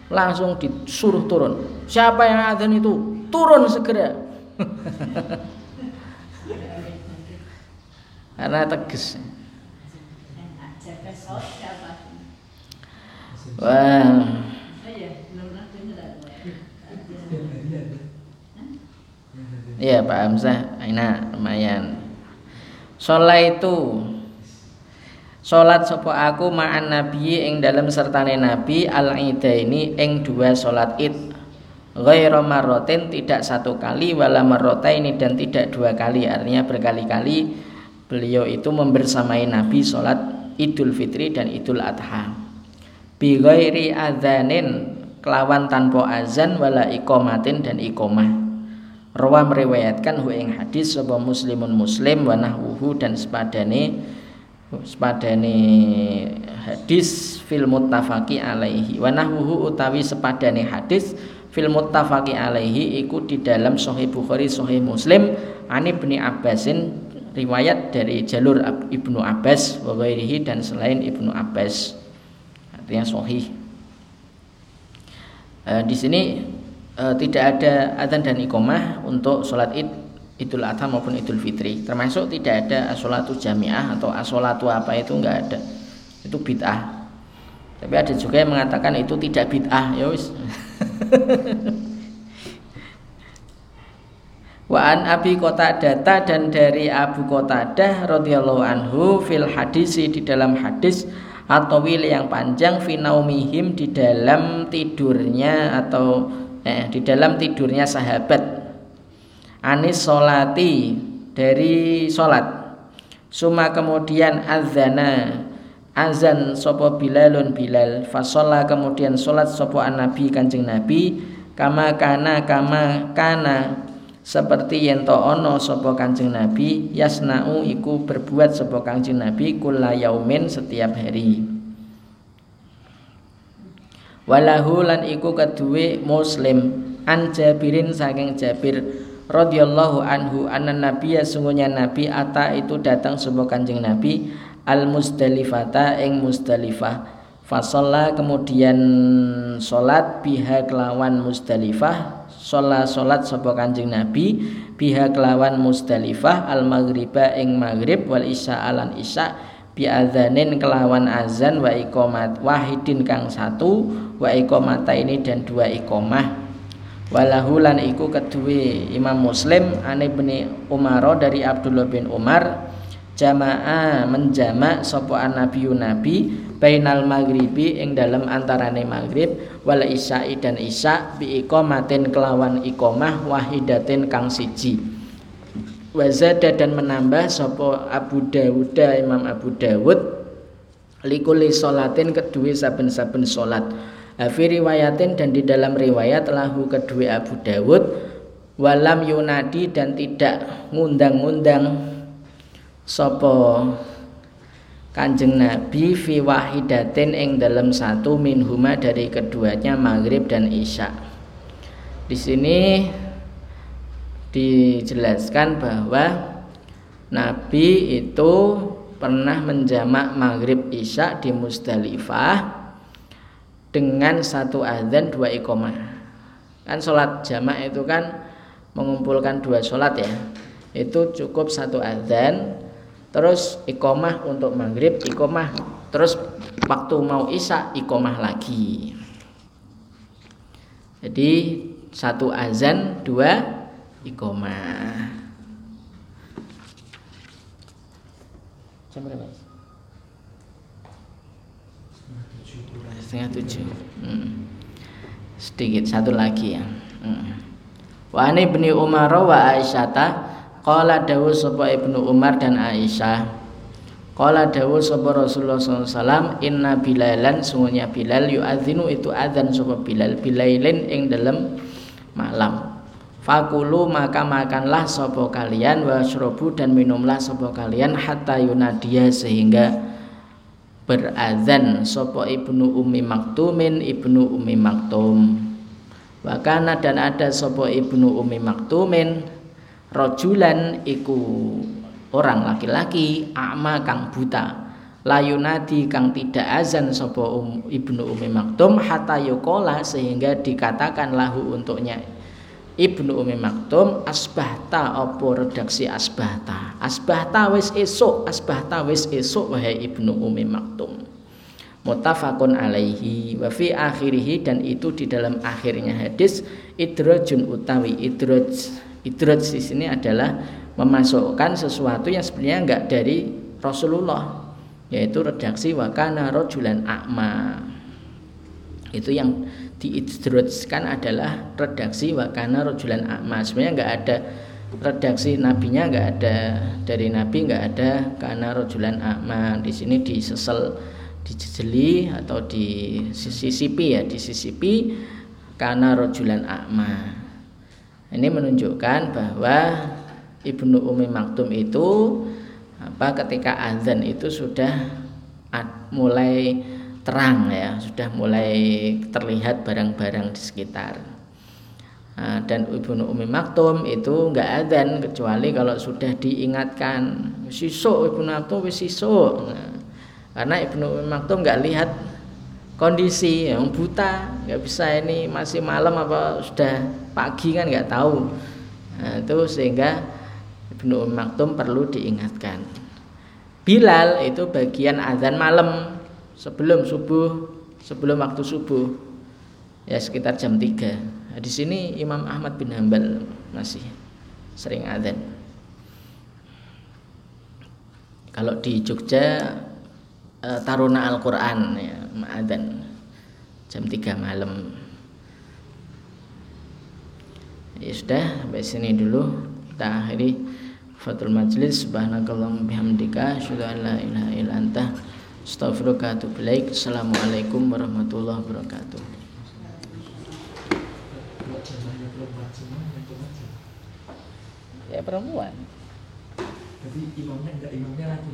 langsung disuruh turun. Siapa yang azan itu? Turun segera. Karena tegas. Wah. Iya Pak Hamzah, enak lumayan. Sholat itu Salat sapa aku ma'an nabi ing dalam sertane nabi al ini ing dua salat id. Ghairu marrotin tidak satu kali wala ini dan tidak dua kali artinya berkali-kali beliau itu membersamai nabi salat idul fitri dan idul adha. Bi ghairi adzanin kelawan tanpa azan wala ikomatin dan ikomah Rawa meriwayatkan hu ing hadis sapa muslimun muslim wa nahwuhu dan sepadane sepadane hadis fil muttafaqi alaihi. Wa nahwuhu utawi sepadane hadis fil muttafaqi alaihi iku di dalam sahih Bukhari sahih Muslim ani bin Abbasin riwayat dari jalur Ibnu Abbas wa dan selain Ibnu Abbas. Artinya sahih. E, di sini e, tidak ada adzan dan iqamah untuk sholat id Idul Adha maupun Idul Fitri. Termasuk tidak ada asolatu jamiah atau asolatu apa itu enggak ada. Itu bid'ah. Tapi ada juga yang mengatakan itu tidak bid'ah ya wis. Wa an Abi Qatadah dan dari Abu Qatadah radhiyallahu anhu fil hadisi di dalam hadis atau wil yang panjang finaumihim di dalam tidurnya atau eh, di dalam tidurnya sahabat anis solati dari solat suma kemudian azana. Azan sopo bilalun bilal. Fasola kemudian solat sopo an nabi kanjeng nabi. Kama kana kama kana. Seperti yang ono sopo kanjeng nabi yasnau iku berbuat sopo kanjeng nabi kula yaumin setiap hari. Walahu lan iku kedue muslim. An jabirin saking jabir radhiyallahu anhu anna nabiyya sungguhnya nabi ata itu datang sebuah kanjeng nabi al musdalifata ing musdalifah. Fasalla kemudian salat biha kelawan musdalifah. Sholat sholat sapa kanjeng Nabi biha kelawan Musdalifah al maghriba ing maghrib wal isya alan isya bi adzanin kelawan azan wa iqamat wahidin kang satu wa iqamata ini dan dua iqamah walahu lan iku kedue Imam Muslim ane bni Umar dari Abdullah bin Umar jamaah menjamak sapa nabi nabi bainal maghribi ing dalam antarane maghrib wal isya'i dan isya bi iqamatin kelawan iqamah wahidatin kang siji. Wazada dan menambah sapa Abu Dawud Imam Abu Dawud likuli solatin kedua saben-saben solat Hafi riwayatin dan di dalam riwayat lahu kedua Abu Dawud walam yunadi dan tidak ngundang-ngundang sopo Kanjeng Nabi fi wahidatin ing dalam satu minhuma dari keduanya maghrib dan isya. Di sini dijelaskan bahwa Nabi itu pernah menjamak maghrib isya di Musdalifah dengan satu azan dua ikomah. Kan sholat jamak itu kan mengumpulkan dua sholat ya. Itu cukup satu azan terus ikomah untuk maghrib ikomah terus waktu mau isya ikomah lagi jadi satu azan dua ikomah jam setengah tujuh hmm. sedikit satu lagi ya hmm. wa ani bni umar wa aisyata Qala dawu sapa Ibnu Umar dan Aisyah. Qala dawu sapa Rasulullah SAW Inna bilalan sungguhnya Bilal yu'adzinu itu adzan sapa Bilal bilailin ing dalam malam. Fakulu maka makanlah sapa kalian wasrobu dan minumlah sapa kalian hatta yunadia sehingga berazan sapa Ibnu Ummi Maktumin Ibnu Ummi Maktum. Wakana dan ada sapa Ibnu Ummi Maktumin rojulan iku orang laki-laki akma kang buta layunadi kang tidak azan sopo um, ibnu umi maktum hatta yukola sehingga dikatakan lahu untuknya ibnu umi maktum asbahta opo redaksi asbahta? Asbahta wis esok asbahta wis esok wahai ibnu umi maktum. Mutafakun alaihi wa fi dan itu di dalam akhirnya hadis idrajun utawi idraj Idraj di sini adalah memasukkan sesuatu yang sebenarnya enggak dari Rasulullah yaitu redaksi wakana rojulan akma itu yang diidrajkan adalah redaksi wakana rojulan akma sebenarnya enggak ada redaksi nabinya enggak ada dari nabi enggak ada karena rojulan akma di sini disesel dijejeli atau di sisipi ya disisipi karena rojulan akma ini menunjukkan bahwa Ibnu Umi Maktum itu apa ketika azan itu sudah mulai terang ya, sudah mulai terlihat barang-barang di sekitar. Nah, dan Ibnu Umi Maktum itu enggak azan kecuali kalau sudah diingatkan sisuk Ibnu Maktum sisuk. Nah, karena Ibnu Umi Maktum enggak lihat kondisi yang buta nggak bisa ini masih malam apa sudah pagi kan nggak tahu nah, itu sehingga Ibnu Umm Maktum perlu diingatkan Bilal itu bagian azan malam sebelum subuh sebelum waktu subuh. Ya sekitar jam 3 nah, di sini Imam Ahmad bin Hambal masih sering azan kalau di Jogja uh, Taruna Al-Quran ya, Ma'adan jam 3 malam. Ya sudah sampai sini dulu. Kita akhiri Fatul Majlis. Subhanakallahumma bihamdika asyhadu an la ilaik. Assalamualaikum warahmatullahi wabarakatuh. Ya perempuan. Jadi imamnya enggak imamnya lagi.